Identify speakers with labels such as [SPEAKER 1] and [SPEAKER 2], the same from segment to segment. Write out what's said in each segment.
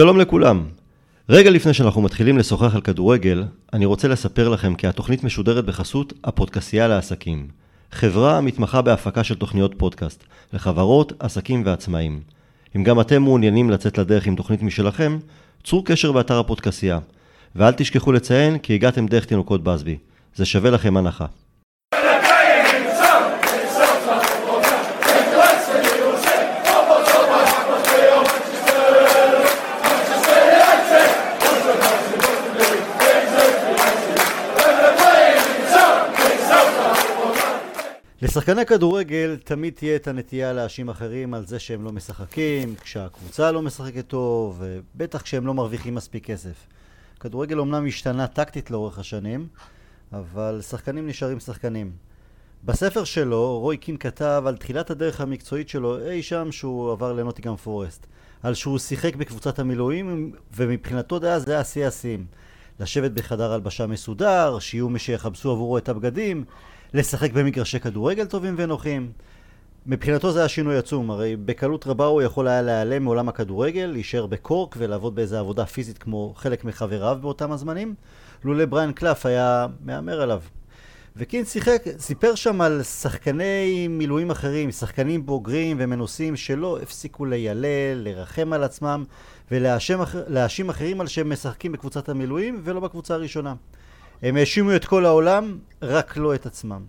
[SPEAKER 1] שלום לכולם. רגע לפני שאנחנו מתחילים לשוחח על כדורגל, אני רוצה לספר לכם כי התוכנית משודרת בחסות הפודקסייה לעסקים. חברה המתמחה בהפקה של תוכניות פודקאסט, לחברות, עסקים ועצמאים. אם גם אתם מעוניינים לצאת לדרך עם תוכנית משלכם, צרו קשר באתר הפודקסייה. ואל תשכחו לציין כי הגעתם דרך תינוקות בסבי. זה שווה לכם הנחה. לשחקני כדורגל תמיד תהיה את הנטייה להאשים אחרים על זה שהם לא משחקים, כשהקבוצה לא משחקת טוב, ובטח כשהם לא מרוויחים מספיק כסף. כדורגל אומנם השתנה טקטית לאורך השנים, אבל שחקנים נשארים שחקנים. בספר שלו, רוי קין כתב על תחילת הדרך המקצועית שלו אי שם שהוא עבר לנוטיגם פורסט. על שהוא שיחק בקבוצת המילואים, ומבחינתו דעה זה היה שיא השיאים. לשבת בחדר הלבשה מסודר, שיהיו מי שיחבשו עבורו את הבגדים, לשחק במגרשי כדורגל טובים ונוחים. מבחינתו זה היה שינוי עצום, הרי בקלות רבה הוא יכול היה להיעלם מעולם הכדורגל, להישאר בקורק ולעבוד באיזה עבודה פיזית כמו חלק מחבריו באותם הזמנים, לולא בריין קלף היה מהמר עליו. וקין שיחק, סיפר שם על שחקני מילואים אחרים, שחקנים בוגרים ומנוסים שלא הפסיקו ליילל, לרחם על עצמם ולהאשים אחרים על שהם משחקים בקבוצת המילואים ולא בקבוצה הראשונה. הם האשימו את כל העולם, רק לא את עצמם.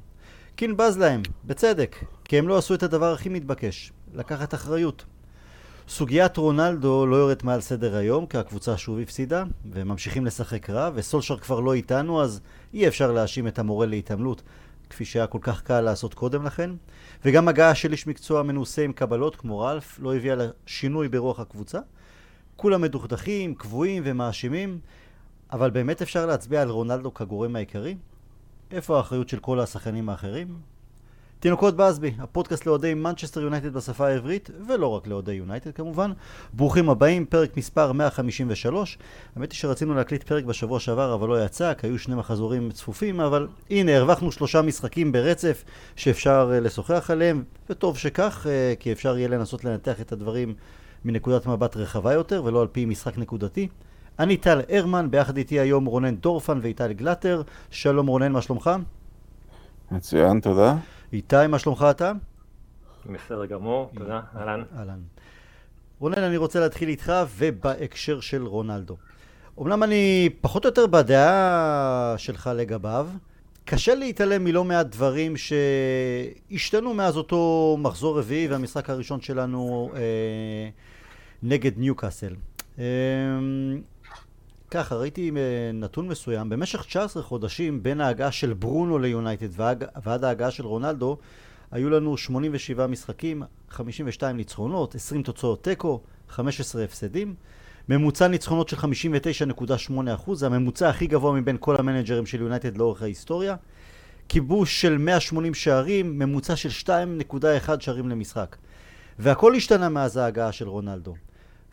[SPEAKER 1] קין בז להם, בצדק, כי הם לא עשו את הדבר הכי מתבקש, לקחת אחריות. סוגיית רונלדו לא יורדת מעל סדר היום, כי הקבוצה שוב הפסידה, והם ממשיכים לשחק רע, וסולשר כבר לא איתנו, אז אי אפשר להאשים את המורה להתעמלות, כפי שהיה כל כך קל לעשות קודם לכן. וגם הגעה של איש מקצוע מנוסה עם קבלות, כמו רלף, לא הביאה לשינוי ברוח הקבוצה. כולם מדוכדכים, קבועים ומאשימים, אבל באמת אפשר להצביע על רונלדו כגורם העיקרי? איפה האחריות של כל השחקנים האחרים? תינוקות באזבי, הפודקאסט לאוהדי מנצ'סטר יונייטד בשפה העברית, ולא רק לאוהדי יונייטד כמובן. ברוכים הבאים, פרק מספר 153. האמת היא שרצינו להקליט פרק בשבוע שעבר, אבל לא יצא, כי היו שני מחזורים צפופים, אבל הנה, הרווחנו שלושה משחקים ברצף שאפשר uh, לשוחח עליהם, וטוב שכך, uh, כי אפשר יהיה לנסות לנתח את הדברים מנקודת מבט רחבה יותר, ולא על פי משחק נקודתי. אני טל הרמן, ביחד איתי היום רונן דורפן ואיטל גלטר. שלום רונן, מה שלומך?
[SPEAKER 2] מצוין, תודה.
[SPEAKER 1] איתי, מה שלומך אתה?
[SPEAKER 3] בסדר גמור, תודה, אהלן.
[SPEAKER 1] אהלן. רונן, אני רוצה להתחיל איתך ובהקשר של רונלדו. אמנם אני פחות או יותר בדעה שלך לגביו, קשה להתעלם מלא מעט דברים שהשתנו מאז אותו מחזור רביעי והמשחק הראשון שלנו אה, נגד ניוקאסל. אה, ככה, ראיתי נתון מסוים, במשך 19 חודשים בין ההגעה של ברונו ליונייטד ועד ההגעה של רונלדו, היו לנו 87 משחקים, 52 ניצחונות, 20 תוצאות תיקו, 15 הפסדים. ממוצע ניצחונות של 59.8%, זה הממוצע הכי גבוה מבין כל המנג'רים של יונייטד לאורך ההיסטוריה. כיבוש של 180 שערים, ממוצע של 2.1 שערים למשחק. והכל השתנה מאז ההגעה של רונלדו.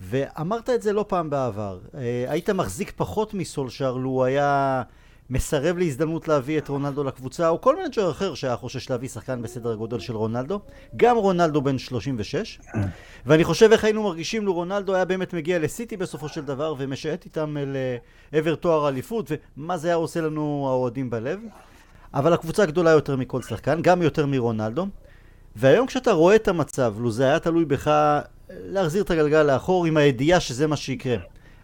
[SPEAKER 1] ואמרת את זה לא פעם בעבר. אה, היית מחזיק פחות מסולשיאר לו היה מסרב להזדמנות להביא את רונלדו לקבוצה, או כל מנג'ר אחר שהיה חושש להביא שחקן בסדר הגודל של רונלדו. גם רונלדו בן 36. ואני חושב איך היינו מרגישים לו רונלדו היה באמת מגיע לסיטי בסופו של דבר, ומשעט איתם לעבר תואר אליפות, ומה זה היה עושה לנו האוהדים בלב. אבל הקבוצה גדולה יותר מכל שחקן, גם יותר מרונלדו. והיום כשאתה רואה את המצב, לו זה היה תלוי בך להחזיר את הגלגל לאחור עם הידיעה שזה מה שיקרה.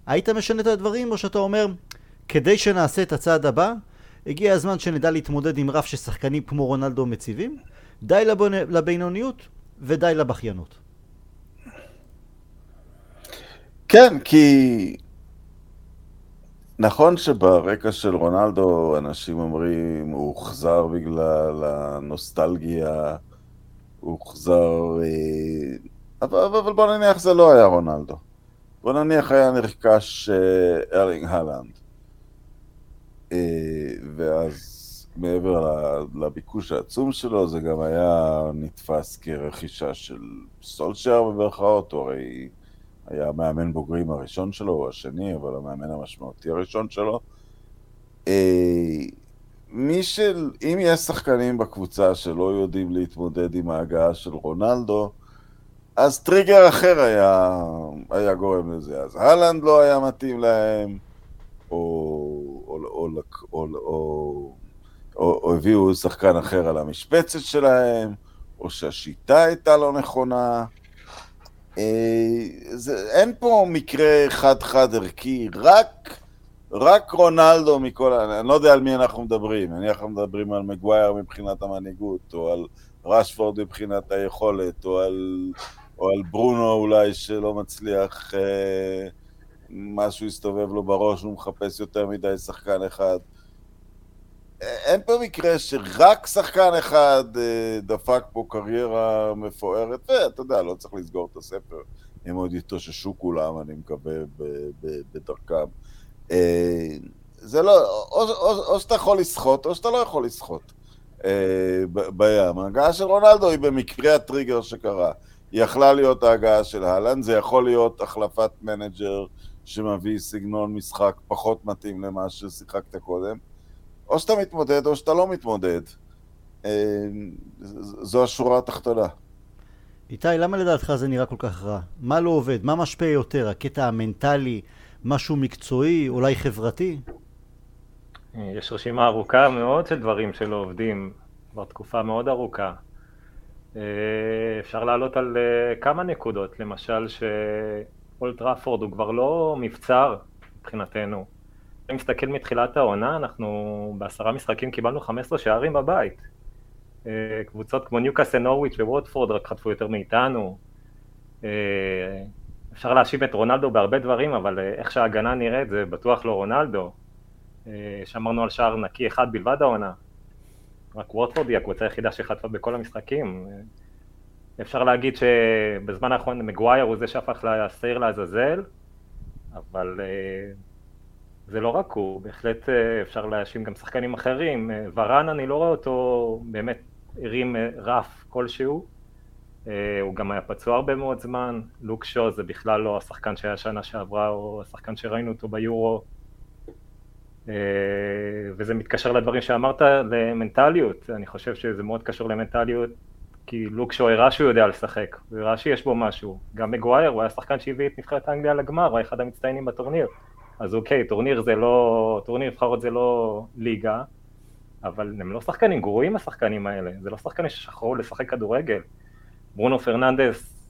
[SPEAKER 1] היית משנה את הדברים או שאתה אומר, כדי שנעשה את הצעד הבא, הגיע הזמן שנדע להתמודד עם רף ששחקנים כמו רונלדו מציבים, די לבינוניות ודי לבכיינות.
[SPEAKER 2] כן, כי נכון שברקע של רונלדו אנשים אומרים הוא הוחזר בגלל הנוסטלגיה, הוא הוחזר... אה, אבל, אבל בוא נניח זה לא היה רונלדו. בוא נניח היה נרכש אה, ארלינג הלנד. אה, ואז מעבר לביקוש העצום שלו, זה גם היה נתפס כרכישה של סולשייר במרכאות, הוא הרי היה המאמן בוגרים הראשון שלו, או השני, אבל המאמן המשמעותי הראשון שלו. אה, מי של... אם יש שחקנים בקבוצה שלא יודעים להתמודד עם ההגעה של רונלדו, אז טריגר אחר היה, היה גורם לזה. אז הלנד לא היה מתאים להם, או, או, או, או, או, או, או הביאו שחקן אחר על המשבצת שלהם, או שהשיטה הייתה לא נכונה. אה, זה, אין פה מקרה חד-חד ערכי, רק, רק רונלדו מכל, אני לא יודע על מי אנחנו מדברים, נניח אנחנו מדברים על מגווייר מבחינת המנהיגות, או על רשפורד מבחינת היכולת, או על, או על ברונו אולי שלא מצליח, אה, משהו הסתובב לו בראש, הוא מחפש יותר מדי שחקן אחד. אין פה מקרה שרק שחקן אחד אה, דפק פה קריירה מפוארת, ואתה יודע, לא צריך לסגור את הספר. הם עוד יתאוששו כולם, אני מקווה, בדרכם. אה, זה לא, או, או, או שאתה יכול לשחות, או שאתה לא יכול לשחות אה, בים. ההגעה של רונלדו היא במקרה הטריגר שקרה. יכלה להיות ההגעה של האלנד, זה יכול להיות החלפת מנג'ר שמביא סגנון משחק פחות מתאים למה ששיחקת קודם. או שאתה מתמודד או שאתה לא מתמודד. אה, זו השורה התחתונה.
[SPEAKER 1] איתי, למה לדעתך זה נראה כל כך רע? מה לא עובד? מה משפיע יותר? הקטע המנטלי, משהו מקצועי, אולי חברתי?
[SPEAKER 3] יש רשימה ארוכה מאוד של דברים שלא עובדים כבר תקופה מאוד ארוכה. אה, אפשר לעלות על אה, כמה נקודות, למשל שאולטראפורד הוא כבר לא מבצר מבחינתנו. אני מסתכל מתחילת העונה, אנחנו בעשרה משחקים קיבלנו 15 שערים בבית. אה, קבוצות כמו ניוקאסל נורוויץ' וווטפורד רק חטפו יותר מאיתנו. אפשר להאשים את רונלדו בהרבה דברים, אבל איך שההגנה נראית זה בטוח לא רונלדו. שמרנו על שער נקי אחד בלבד העונה. רק ווטפורד היא הקבוצה היחידה שחטפה בכל המשחקים. אפשר להגיד שבזמן האחרון מגווייר הוא זה שהפך לשעיר לעזאזל, אבל זה לא רק הוא, בהחלט אה, אפשר להאשים גם שחקנים אחרים. אה, ורן, אני לא רואה אותו באמת הרים אה, רף כלשהו. הוא גם היה פצוע הרבה מאוד זמן. לוק שו זה בכלל לא השחקן שהיה שנה שעברה, או השחקן שראינו אותו ביורו. וזה מתקשר לדברים שאמרת, למנטליות. אני חושב שזה מאוד קשור למנטליות, כי לוק שו הראה שהוא יודע לשחק, הוא הראה שיש בו משהו. גם מגווייר, הוא היה שחקן שהביא את נבחרת האנגליה לגמר, הוא היה אחד המצטיינים בטורניר. אז אוקיי, טורניר זה לא, טורניר נבחרות זה לא ליגה, אבל הם לא שחקנים גרועים השחקנים האלה, זה לא שחקנים ששכחו לשחק כדורגל. ברונו פרננדס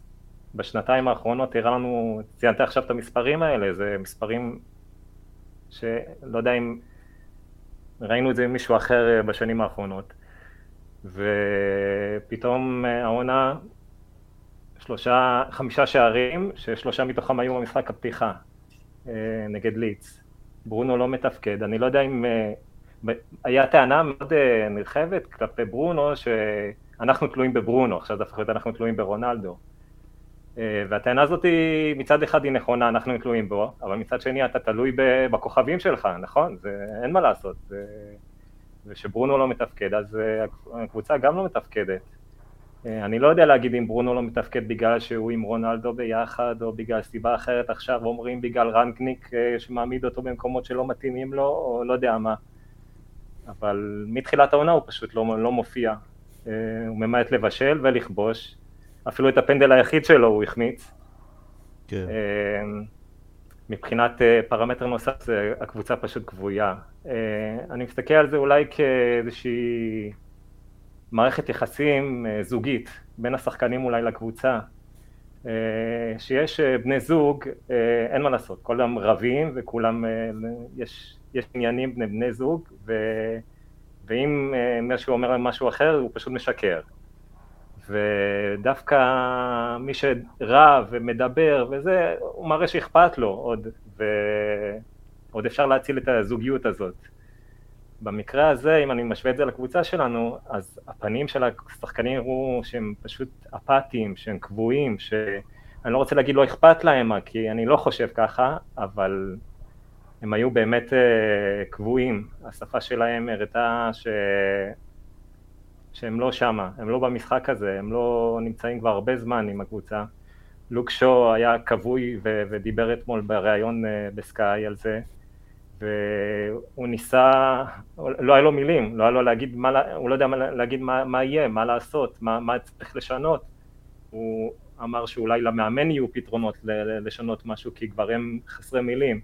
[SPEAKER 3] בשנתיים האחרונות הראה לנו, ציינת עכשיו את המספרים האלה, זה מספרים שלא יודע אם ראינו את זה עם מישהו אחר אה, בשנים האחרונות. ופתאום אה, העונה, שלושה, חמישה שערים, ששלושה מתוכם היו במשחק הפתיחה. אה, נגד ליץ. ברונו לא מתפקד, אני לא יודע אם... היה טענה מאוד נרחבת כלפי ברונו, שאנחנו תלויים בברונו, עכשיו זה הפך להיות אנחנו תלויים ברונלדו. והטענה הזאת היא, מצד אחד היא נכונה, אנחנו תלויים בו, אבל מצד שני אתה תלוי בכוכבים שלך, נכון? זה, אין מה לעשות. וכשברונו לא מתפקד, אז הקבוצה גם לא מתפקדת. אה, אני לא יודע להגיד אם ברונו לא מתפקד בגלל שהוא עם רונלדו ביחד, או בגלל סיבה אחרת עכשיו אומרים בגלל רנקניק אה, שמעמיד אותו במקומות שלא מתאימים לו, או לא יודע מה. אבל מתחילת העונה הוא פשוט לא, לא מופיע. אה, הוא ממעט לבשל ולכבוש. אפילו את הפנדל היחיד שלו הוא החמיץ. כן. מבחינת פרמטר נוסף, הקבוצה פשוט כבויה. אני מסתכל על זה אולי כאיזושהי... מערכת יחסים אה, זוגית בין השחקנים אולי לקבוצה, אה, שיש אה, בני זוג, אין מה לעשות, כולם רבים וכולם, יש, יש עניינים בני בני זוג, ו, ואם מישהו אומר משהו אחר הוא פשוט משקר. ודווקא מי שרב ומדבר וזה, הוא מראה שאכפת לו עוד, ועוד אפשר להציל את הזוגיות הזאת. במקרה הזה, אם אני משווה את זה לקבוצה שלנו, אז הפנים של השחקנים יראו שהם פשוט אפאתיים, שהם קבועים, שאני לא רוצה להגיד לא אכפת להם, כי אני לא חושב ככה, אבל הם היו באמת uh, קבועים. השפה שלהם הראתה ש... שהם לא שמה, הם לא במשחק הזה, הם לא נמצאים כבר הרבה זמן עם הקבוצה. לוק שו היה כבוי ו- ודיבר אתמול בריאיון uh, בסקאי על זה, והוא ניסה, לא היה לו מילים, לא היה לו להגיד מה, הוא לא יודע מה, להגיד מה, מה יהיה, מה לעשות, מה, מה צריך לשנות. הוא אמר שאולי למאמן יהיו פתרונות לשנות משהו, כי כבר הם חסרי מילים.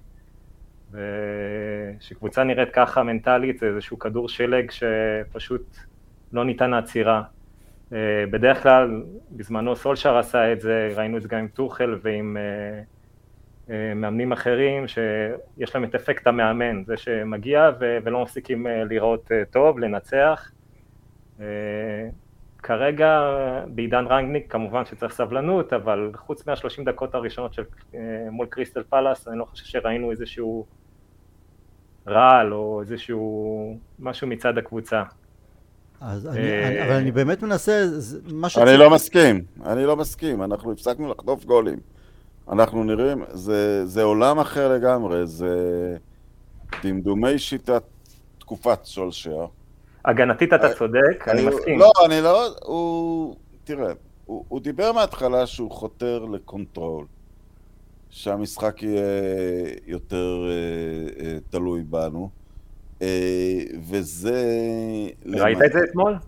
[SPEAKER 3] וכשקבוצה נראית ככה מנטלית זה איזשהו כדור שלג שפשוט לא ניתן לעצירה. אה, בדרך כלל, בזמנו סולשר עשה את זה, ראינו את זה גם עם טוחל ועם אה, אה, מאמנים אחרים, שיש להם את אפקט המאמן, זה שמגיע ולא מפסיקים לראות טוב, לנצח. כרגע בעידן רנגניק כמובן שצריך סבלנות, אבל חוץ מהשלושים דקות הראשונות של, מול קריסטל פלאס, אני לא חושב שראינו איזשהו רעל או איזשהו משהו מצד הקבוצה.
[SPEAKER 1] אז אני, אני, אבל אני באמת מנסה,
[SPEAKER 2] מה שצריך... אני לא מסכים, אני לא מסכים, אנחנו הפסקנו לחטוף גולים. אנחנו נראים, זה, זה עולם אחר לגמרי, זה דמדומי שיטת תקופת שולשר.
[SPEAKER 3] הגנתית אתה אה, צודק, אני, אני מסכים.
[SPEAKER 2] לא, אני לא, הוא, תראה, הוא, הוא דיבר מההתחלה שהוא חותר לקונטרול. שהמשחק יהיה יותר אה, אה, תלוי בנו. אה, וזה...
[SPEAKER 3] ראית את זה אתמול?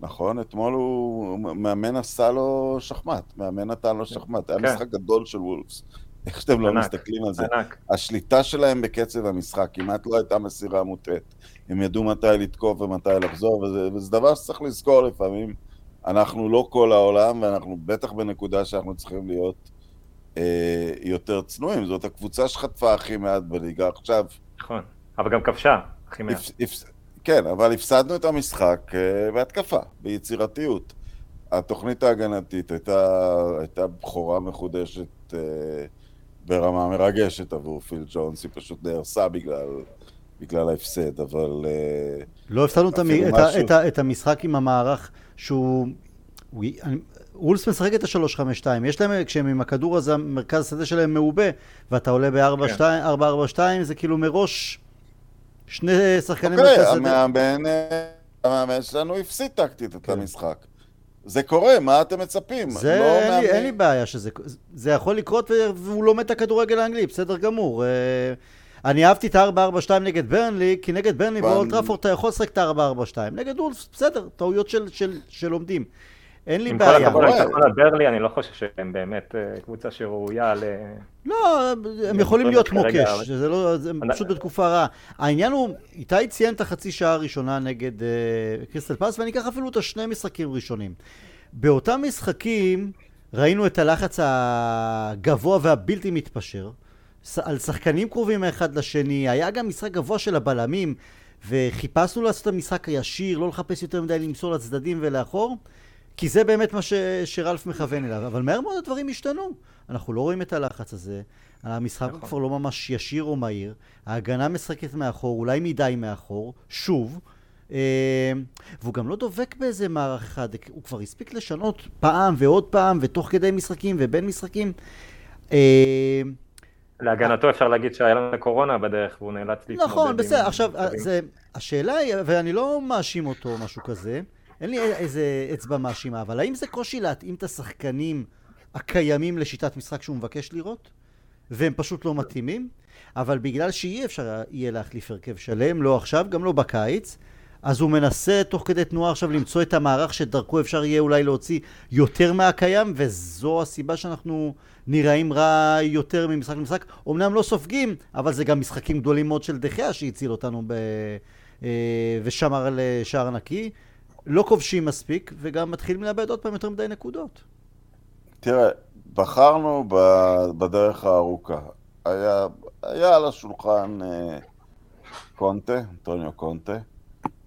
[SPEAKER 2] נכון, אתמול הוא... מאמן עשה לו שחמט, מאמן נתן לו שחמט. היה כן. משחק גדול של וולפס. איך שאתם לא מסתכלים על זה. השליטה שלהם בקצב המשחק כמעט לא הייתה מסירה מוטעת. הם ידעו מתי לתקוף ומתי לחזור, וזה, וזה דבר שצריך לזכור לפעמים. אנחנו לא כל העולם, ואנחנו בטח בנקודה שאנחנו צריכים להיות אה, יותר צנועים. זאת הקבוצה שחטפה הכי מעט בליגה עכשיו.
[SPEAKER 3] נכון. אבל גם כבשה, הכי מעט.
[SPEAKER 2] כן, אבל הפסדנו את המשחק uh, בהתקפה, ביצירתיות. התוכנית ההגנתית הייתה, הייתה בכורה מחודשת uh, ברמה מרגשת עבור פיל ג'ונס, היא פשוט נהרסה בגלל, בגלל ההפסד, אבל... Uh,
[SPEAKER 1] לא הפסדנו את, משהו... את, את המשחק עם המערך שהוא... הוא, וולס משחק את ה-3-5-2, יש להם, כשהם עם הכדור הזה, מרכז השדה שלהם מעובה, ואתה עולה ב-4-4-2, כן. זה כאילו מראש שני שחקנים
[SPEAKER 2] אוקיי, המאמן, המאמן שלנו הפסיד טקטית את כן. המשחק. זה קורה, מה אתם מצפים?
[SPEAKER 1] זה, לא אין. לי, אין לי בעיה שזה... זה יכול לקרות והוא לומד את הכדורגל האנגלי, בסדר גמור. אה, אני אהבתי את ה-4-4-2 נגד ברנלי, כי נגד ברנלי באולטראפורד אתה יכול לשחק את ה-4-4-2. נגד וולפס, בסדר, טעויות של, של, של לומדים. אין לי בעיה. עם כל
[SPEAKER 3] הכבוד לניצחון על ברלי, אני לא חושב שהם באמת אה, קבוצה שראויה ל...
[SPEAKER 1] לא, הם יכולים להיות כמו קאש, זה לא, זה פשוט בתקופה רעה. העניין הוא, איתי ציין את החצי שעה הראשונה נגד אה, קריסטל פאס, ואני אקח אפילו את השני משחקים ראשונים. באותם משחקים ראינו את הלחץ הגבוה והבלתי מתפשר, על שחקנים קרובים האחד לשני, היה גם משחק גבוה של הבלמים, וחיפשנו לעשות את המשחק הישיר, לא לחפש יותר מדי למסור לצדדים ולאחור. כי זה באמת מה ש... שרלף מכוון אליו, אבל מהר מאוד הדברים השתנו. אנחנו לא רואים את הלחץ הזה, המשחק נכון. כבר לא ממש ישיר או מהיר, ההגנה משחקת מאחור, אולי מדי מאחור, שוב, אה, והוא גם לא דובק באיזה מערך אחד, הוא כבר הספיק לשנות פעם ועוד פעם, ותוך כדי משחקים ובין משחקים.
[SPEAKER 3] אה, להגנתו אפשר להגיד שהיה לנו קורונה בדרך והוא נאלץ להתמודד
[SPEAKER 1] נכון, בסדר, עכשיו, זה, השאלה היא, ואני לא מאשים אותו או משהו כזה, אין לי איזה אצבע מאשימה, אבל האם זה קושי להתאים את השחקנים הקיימים לשיטת משחק שהוא מבקש לראות? והם פשוט לא מתאימים? אבל בגלל שאי אפשר יהיה להחליף הרכב שלם, לא עכשיו, גם לא בקיץ, אז הוא מנסה תוך כדי תנועה עכשיו למצוא את המערך שדרכו אפשר יהיה אולי להוציא יותר מהקיים, וזו הסיבה שאנחנו נראים רע יותר ממשחק למשחק. אמנם לא סופגים, אבל זה גם משחקים גדולים מאוד של דחיה שהציל אותנו ב... אה, ושמר על אה, שער נקי. לא כובשים מספיק, וגם מתחילים לאבד עוד פעם יותר מדי נקודות.
[SPEAKER 2] תראה, בחרנו בדרך הארוכה. היה, היה על השולחן אה, קונטה, אנטוניו קונטה.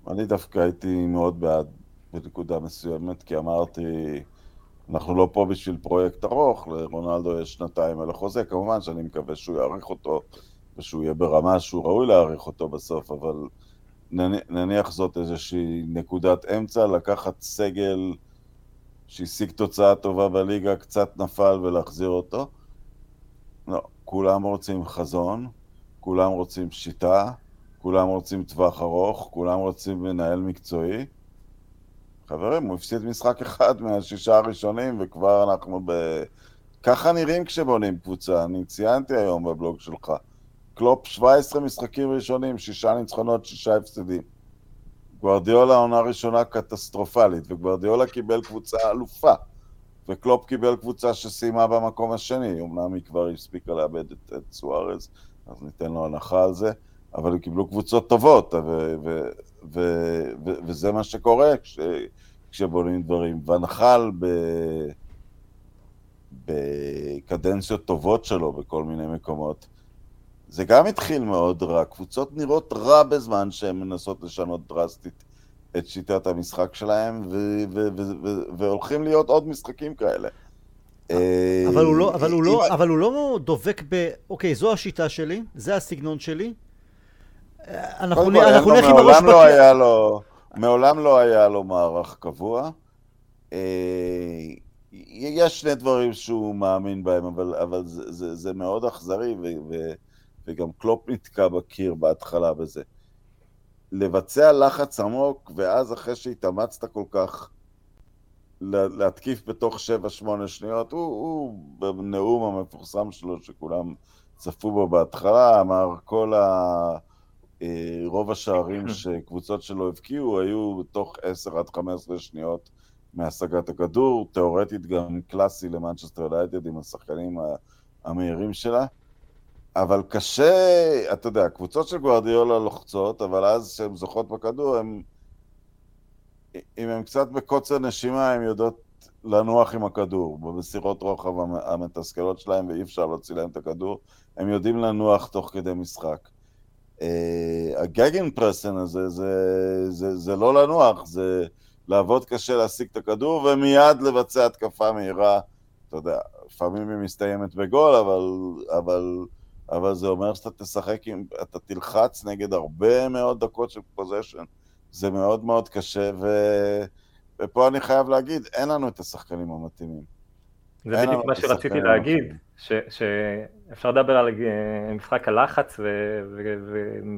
[SPEAKER 2] אני דווקא הייתי מאוד בעד בנקודה מסוימת, כי אמרתי, אנחנו לא פה בשביל פרויקט ארוך, לרונלדו יש שנתיים על החוזה, כמובן שאני מקווה שהוא יאריך אותו ושהוא יהיה ברמה שהוא ראוי להאריך אותו בסוף, אבל נניח זאת איזושהי נקודת אמצע, לקחת סגל שהשיג תוצאה טובה בליגה, קצת נפל ולהחזיר אותו. לא, כולם רוצים חזון, כולם רוצים שיטה, כולם רוצים טווח ארוך, כולם רוצים מנהל מקצועי. חברים, הוא הפסיד משחק אחד מהשישה הראשונים וכבר אנחנו ב... ככה נראים כשבונים קבוצה, אני ציינתי היום בבלוג שלך. קלופ 17 משחקים ראשונים, שישה ניצחונות, שישה הפסדים. גוורדיולה עונה ראשונה קטסטרופלית, וגוורדיולה קיבל קבוצה אלופה. וקלופ קיבל קבוצה שסיימה במקום השני, אמנם היא כבר הספיקה לאבד את, את סוארז, אז ניתן לו הנחה על זה, אבל הם קיבלו קבוצות טובות, ו, ו, ו, וזה מה שקורה כש, כשבונים דברים. ונחל ב... בקדנציות טובות שלו בכל מיני מקומות, זה גם התחיל מאוד רע. קבוצות נראות רע בזמן שהן מנסות לשנות דרסטית את שיטת המשחק שלהם, והולכים להיות עוד משחקים כאלה.
[SPEAKER 1] אבל הוא, לא, אבל, הוא לא, אבל הוא לא דובק ב... אוקיי, זו השיטה שלי, זה הסגנון שלי.
[SPEAKER 2] אנחנו נלך עם הראש לא לו, מעולם לא היה לו מערך קבוע. יש שני דברים שהוא מאמין בהם, אבל, אבל זה, זה, זה מאוד אכזרי, ו, וגם קלופ נתקע בקיר בהתחלה בזה. לבצע לחץ עמוק, ואז אחרי שהתאמצת כל כך להתקיף בתוך 7-8 שניות, הוא, הוא בנאום המפורסם שלו, שכולם צפו בו בהתחלה, אמר כל ה... אה, רוב השערים שקבוצות שלו הבקיעו היו בתוך 10 עד 15 שניות מהשגת הכדור, תאורטית גם קלאסי למנצ'סטר יונייטד עם השחקנים המהירים שלה. אבל קשה, אתה יודע, קבוצות של גוארדיולה לוחצות, אבל אז כשהן זוכות בכדור, הן... אם הן קצת בקוצר נשימה, הן יודעות לנוח עם הכדור. במסירות רוחב המתסכלות שלהן, ואי אפשר להוציא להן את הכדור, הם יודעים לנוח תוך כדי משחק. הגגן פרסן הזה, זה, זה, זה לא לנוח, זה לעבוד קשה להשיג את הכדור ומיד לבצע התקפה מהירה. אתה יודע, לפעמים היא מסתיימת בגול, אבל, אבל אבל זה אומר שאתה תשחק עם, אתה תלחץ נגד הרבה מאוד דקות של פוזיישן. זה מאוד מאוד קשה, ו... ופה אני חייב להגיד, אין לנו את השחקנים המתאימים.
[SPEAKER 3] זה בדיוק מה שרציתי להגיד, שאפשר לדבר על אה, משחק הלחץ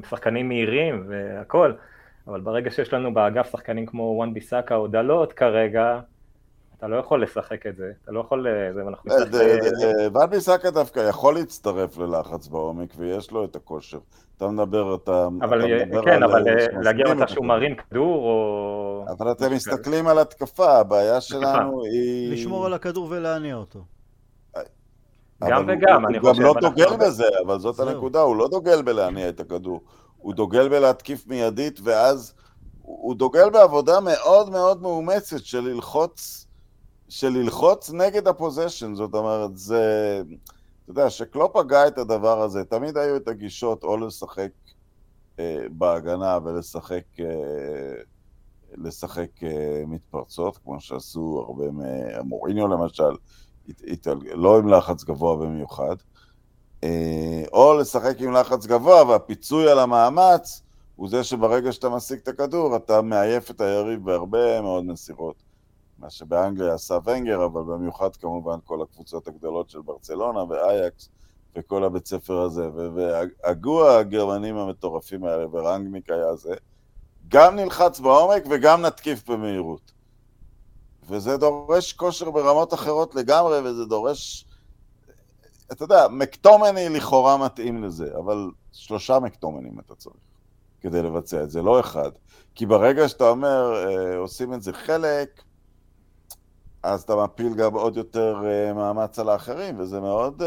[SPEAKER 3] ושחקנים מהירים והכל, אבל ברגע שיש לנו באגף שחקנים כמו וואן ביסאקה או דלות כרגע, אתה לא יכול לשחק את זה, אתה לא יכול... ואנחנו
[SPEAKER 2] נצטרך... ואן ביסאקה דווקא יכול להצטרף ללחץ בעומק, ויש לו את הכושר. אתה מדבר, אתה...
[SPEAKER 3] אבל כן, אבל להגיע למצב שהוא מרים כדור, או...
[SPEAKER 2] אבל אתם מסתכלים על התקפה, הבעיה שלנו היא...
[SPEAKER 1] לשמור על הכדור ולהניע אותו.
[SPEAKER 3] גם וגם, אני
[SPEAKER 2] חושב... הוא גם לא דוגל בזה, אבל זאת הנקודה, הוא לא דוגל בלהניע את הכדור. הוא דוגל בלהתקיף מיידית, ואז הוא דוגל בעבודה מאוד מאוד מאומצת של ללחוץ של ללחוץ נגד הפוזיישן, זאת אומרת, זה... אתה יודע, שקלופ הגה את הדבר הזה, תמיד היו את הגישות או לשחק אה, בהגנה ולשחק אה, לשחק אה, מתפרצות, כמו שעשו הרבה מהמוריניו למשל, הת, הת, לא עם לחץ גבוה במיוחד, אה, או לשחק עם לחץ גבוה והפיצוי על המאמץ הוא זה שברגע שאתה משיג את הכדור אתה מעייף את היריב בהרבה מאוד מסירות. מה שבאנגליה עשה ונגר, אבל במיוחד כמובן כל הקבוצות הגדולות של ברצלונה ואייקס וכל הבית ספר הזה, והגו הגרמנים המטורפים האלה, ורנגניק היה זה, גם נלחץ בעומק וגם נתקיף במהירות. וזה דורש כושר ברמות אחרות לגמרי, וזה דורש... אתה יודע, מקטומני לכאורה מתאים לזה, אבל שלושה מקטומנים אתה צריך כדי לבצע את זה, לא אחד. כי ברגע שאתה אומר, אה, עושים את זה חלק, אז אתה מפיל גם עוד יותר uh, מאמץ על האחרים, וזה מאוד uh,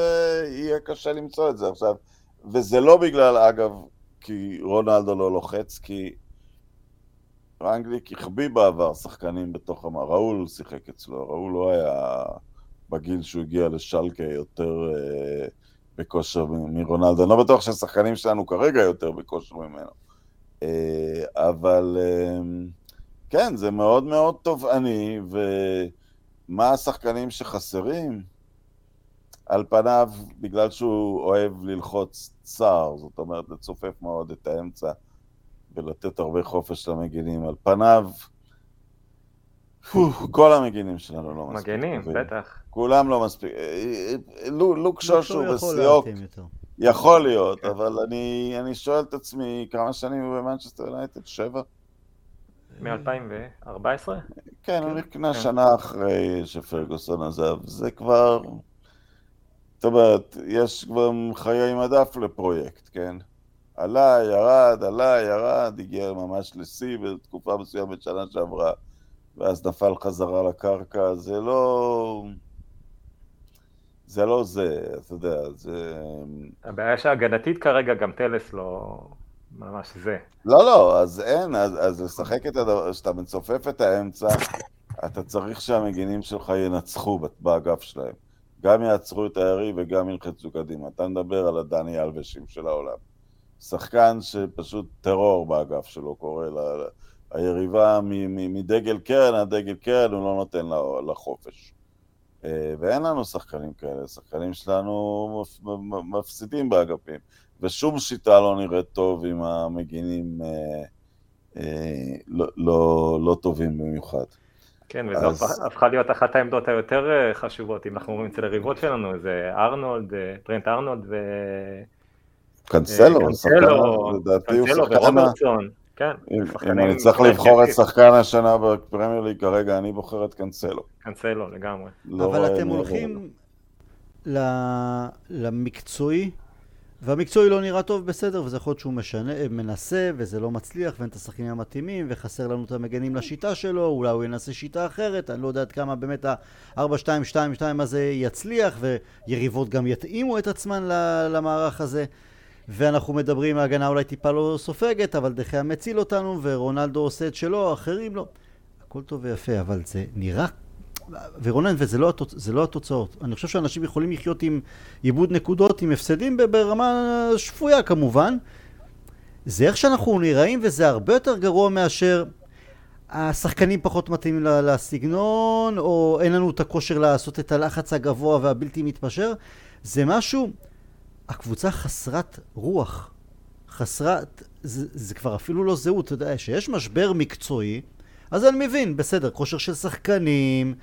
[SPEAKER 2] יהיה קשה למצוא את זה עכשיו. וזה לא בגלל, אגב, כי רונלדו לא לוחץ, כי רנגליק החביא בעבר שחקנים בתוך המ... ראול שיחק אצלו, ראול לא היה בגיל שהוא הגיע לשלקה יותר uh, בכושר מרונלדו. אני לא בטוח שהשחקנים שלנו כרגע יותר בכושר ממנו. Uh, אבל uh, כן, זה מאוד מאוד תובעני, ו... מה השחקנים שחסרים? על פניו, בגלל שהוא אוהב ללחוץ צר, זאת אומרת לצופף מאוד את האמצע ולתת הרבה חופש למגינים, על פניו, כל המגינים שלנו לא מספיק.
[SPEAKER 3] מגנים, בטח.
[SPEAKER 2] כולם לא מספיק. לוק שושו וסיוק, יכול להיות, אבל אני שואל את עצמי, כמה שנים הוא במנצ'סטר יונייטד? שבע?
[SPEAKER 3] מ-2014?
[SPEAKER 2] כן, הוא נקנה שנה אחרי שפרגוסון עזב. זה כבר... זאת אומרת, יש כבר חיי מדף לפרויקט, כן? עלה, ירד, עלה, ירד, הגיע ממש לשיא בתקופה מסוימת שנה שעברה. ואז נפל חזרה לקרקע, זה לא... זה לא זה, אתה יודע, זה...
[SPEAKER 3] הבעיה שהגנתית כרגע גם טלס לא ממש זה.
[SPEAKER 2] לא, לא, אז אין, אז, אז לשחק את הדבר, כשאתה מצופף את האמצע, אתה צריך שהמגינים שלך ינצחו באגף שלהם. גם יעצרו את היריב וגם ילחצו קדימה. אתה מדבר על הדני אלבשים של העולם. שחקן שפשוט טרור באגף שלו קורא ל... היריבה מדגל קרן עד דגל קרן, הוא לא נותן לה חופש. אה, ואין לנו שחקנים כאלה, שחקנים שלנו מפסידים באגפים, ושום שיטה לא נראית טוב אם המגינים אה, אה, לא, לא, לא טובים במיוחד.
[SPEAKER 3] כן, וזו אז... הפכה להיות אחת העמדות היותר חשובות, אם אנחנו אומרים אצל היריבות שלנו, זה ארנולד, טרנט ארנולד ו...
[SPEAKER 2] קנסלו, קנסלו,
[SPEAKER 3] לדעתי הוא שחקן... כן.
[SPEAKER 2] אם אני צריך לבחור את שחקן השנה בפרמייר ליג כרגע, אני בוחר את קנסלו.
[SPEAKER 3] קנסלו, לגמרי.
[SPEAKER 1] לא אבל אתם הולכים למקצועי, והמקצועי לא נראה טוב בסדר, וזה יכול להיות שהוא משנה, מנסה, וזה לא מצליח, ואין את השחקנים המתאימים, וחסר לנו את המגנים לשיטה שלו, אולי הוא ינסה שיטה אחרת, אני לא יודע עד כמה באמת ה-4-2-2-2 הזה יצליח, ויריבות גם יתאימו את עצמן למערך הזה. ואנחנו מדברים, ההגנה אולי טיפה לא סופגת, אבל דחיה מציל אותנו, ורונלדו עושה את שלו, אחרים לא. הכל טוב ויפה, אבל זה נראה... ורונן, וזה לא, התוצ... לא התוצאות. אני חושב שאנשים יכולים לחיות עם עיבוד נקודות, עם הפסדים ברמה שפויה כמובן. זה איך שאנחנו נראים, וזה הרבה יותר גרוע מאשר השחקנים פחות מתאימים לסגנון, או אין לנו את הכושר לעשות את הלחץ הגבוה והבלתי מתפשר. זה משהו... הקבוצה חסרת רוח, חסרת, זה, זה כבר אפילו לא זהות, אתה יודע, שיש משבר מקצועי, אז אני מבין, בסדר, כושר של שחקנים,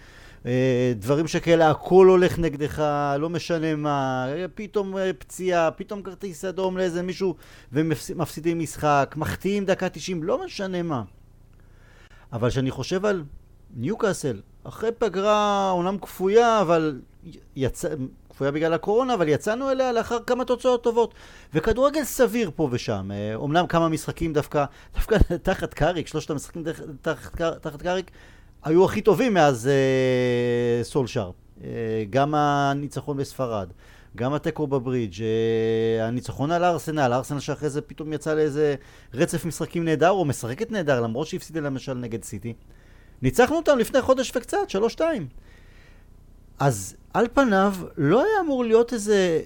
[SPEAKER 1] דברים שכאלה, הכל הולך נגדך, לא משנה מה, פתאום אה, פציעה, פתאום כרטיס אדום לאיזה מישהו ומפסידים משחק, מחטיאים דקה 90, לא משנה מה. אבל כשאני חושב על ניוקאסל, אחרי פגרה אומנם כפויה, אבל יצא, כפויה בגלל הקורונה, אבל יצאנו אליה לאחר כמה תוצאות טובות. וכדורגל סביר פה ושם. אומנם אה, כמה משחקים דווקא, דווקא תחת קאריק, שלושת המשחקים תחת, תחת קאריק, היו הכי טובים מאז אה, סולשאר. אה, גם הניצחון בספרד, גם התיקו בברידג', אה, הניצחון על הארסנל, הארסנל שאחרי זה פתאום יצא לאיזה רצף משחקים נהדר, או משחקת נהדר, למרות שהפסידה למשל נגד סיטי. ניצחנו אותם לפני חודש וקצת, שלוש-שתיים. אז על פניו לא היה אמור להיות איזה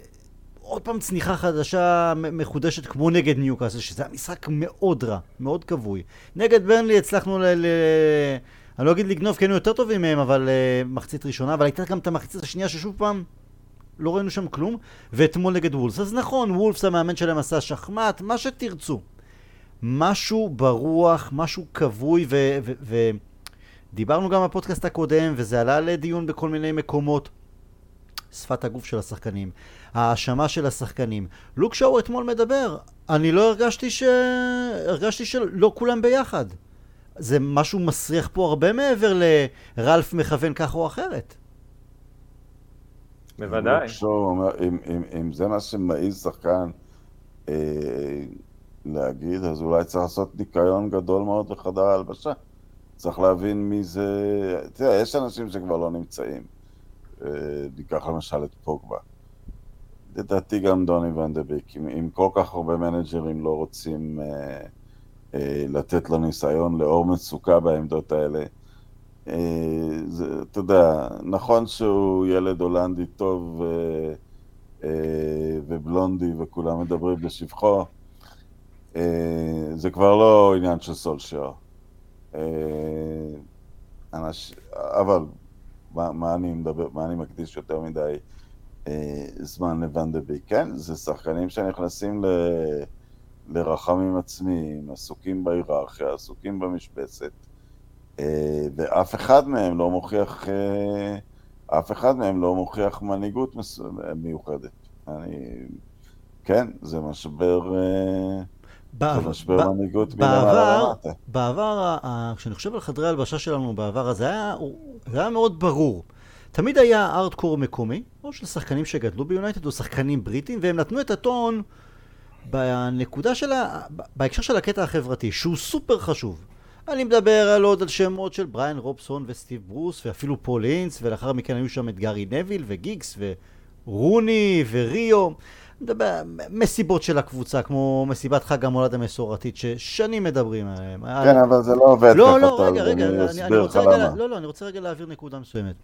[SPEAKER 1] עוד פעם צניחה חדשה מחודשת כמו נגד ניוקאסל, שזה היה משחק מאוד רע, מאוד כבוי. נגד ברנלי הצלחנו ל... ל... אני לא אגיד לגנוב כי היינו יותר טובים מהם, אבל uh, מחצית ראשונה, אבל הייתה גם את המחצית השנייה ששוב פעם לא ראינו שם כלום, ואתמול נגד וולפס. אז נכון, וולפס המאמן שלהם עשה שחמט, מה שתרצו. משהו ברוח, משהו כבוי ו... ו-, ו- דיברנו גם בפודקאסט הקודם, וזה עלה לדיון בכל מיני מקומות. שפת הגוף של השחקנים, ההאשמה של השחקנים. לוק שואו אתמול מדבר, אני לא הרגשתי ש... הרגשתי שלא כולם ביחד. זה משהו מסריח פה הרבה מעבר לרלף מכוון כך או אחרת.
[SPEAKER 3] בוודאי.
[SPEAKER 2] אומר, אם, אם, אם זה מה שמעיז שחקן אה, להגיד, אז אולי צריך לעשות ניקיון גדול מאוד בחדר ההלבשה. צריך להבין מי זה... תראה, יש אנשים שכבר לא נמצאים. אה, ניקח למשל את פוגבה. לדעתי גם דוני ונדביק, אם, אם כל כך הרבה מנג'רים לא רוצים אה, לתת לו ניסיון לאור מצוקה בעמדות האלה, אה, זה, אתה יודע, נכון שהוא ילד הולנדי טוב אה, אה, ובלונדי וכולם מדברים בשבחו, אה, זה כבר לא עניין של סולשייר. אה, אנש... אבל מה, מה אני מדבר, מה אני מקדיש יותר מדי אה, זמן לוונדביק? כן, זה שחקנים שנכנסים ל... לרחמים עצמיים, עסוקים בהיררכיה, עסוקים במשבצת, אה, ואף אחד מהם לא מוכיח, אה, אף אחד מהם לא מוכיח מנהיגות מיוחדת. אני, כן, זה משבר... אה,
[SPEAKER 1] בעבר, בעבר, בעבר, כשאני חושב על חדרי הלבשה שלנו בעבר, זה היה, זה היה מאוד ברור. תמיד היה ארטקור מקומי, או של שחקנים שגדלו ביונייטד, או שחקנים בריטים, והם נתנו את הטון בנקודה של ה... בהקשר של הקטע החברתי, שהוא סופר חשוב. אני מדבר על עוד על שמות של בריין רובסון וסטיב ברוס ואפילו פול אינס ולאחר מכן היו שם את גארי נביל וגיגס ורוני וריו מדבר, מסיבות של הקבוצה, כמו מסיבת חג המולד המסורתית, ששנים מדברים עליהם.
[SPEAKER 2] כן, אבל זה לא עובד
[SPEAKER 1] לא, לא, רגע, רגע, אני, אני רוצה רגע, לא, לא, אני רוצה רגע להעביר נקודה מסוימת.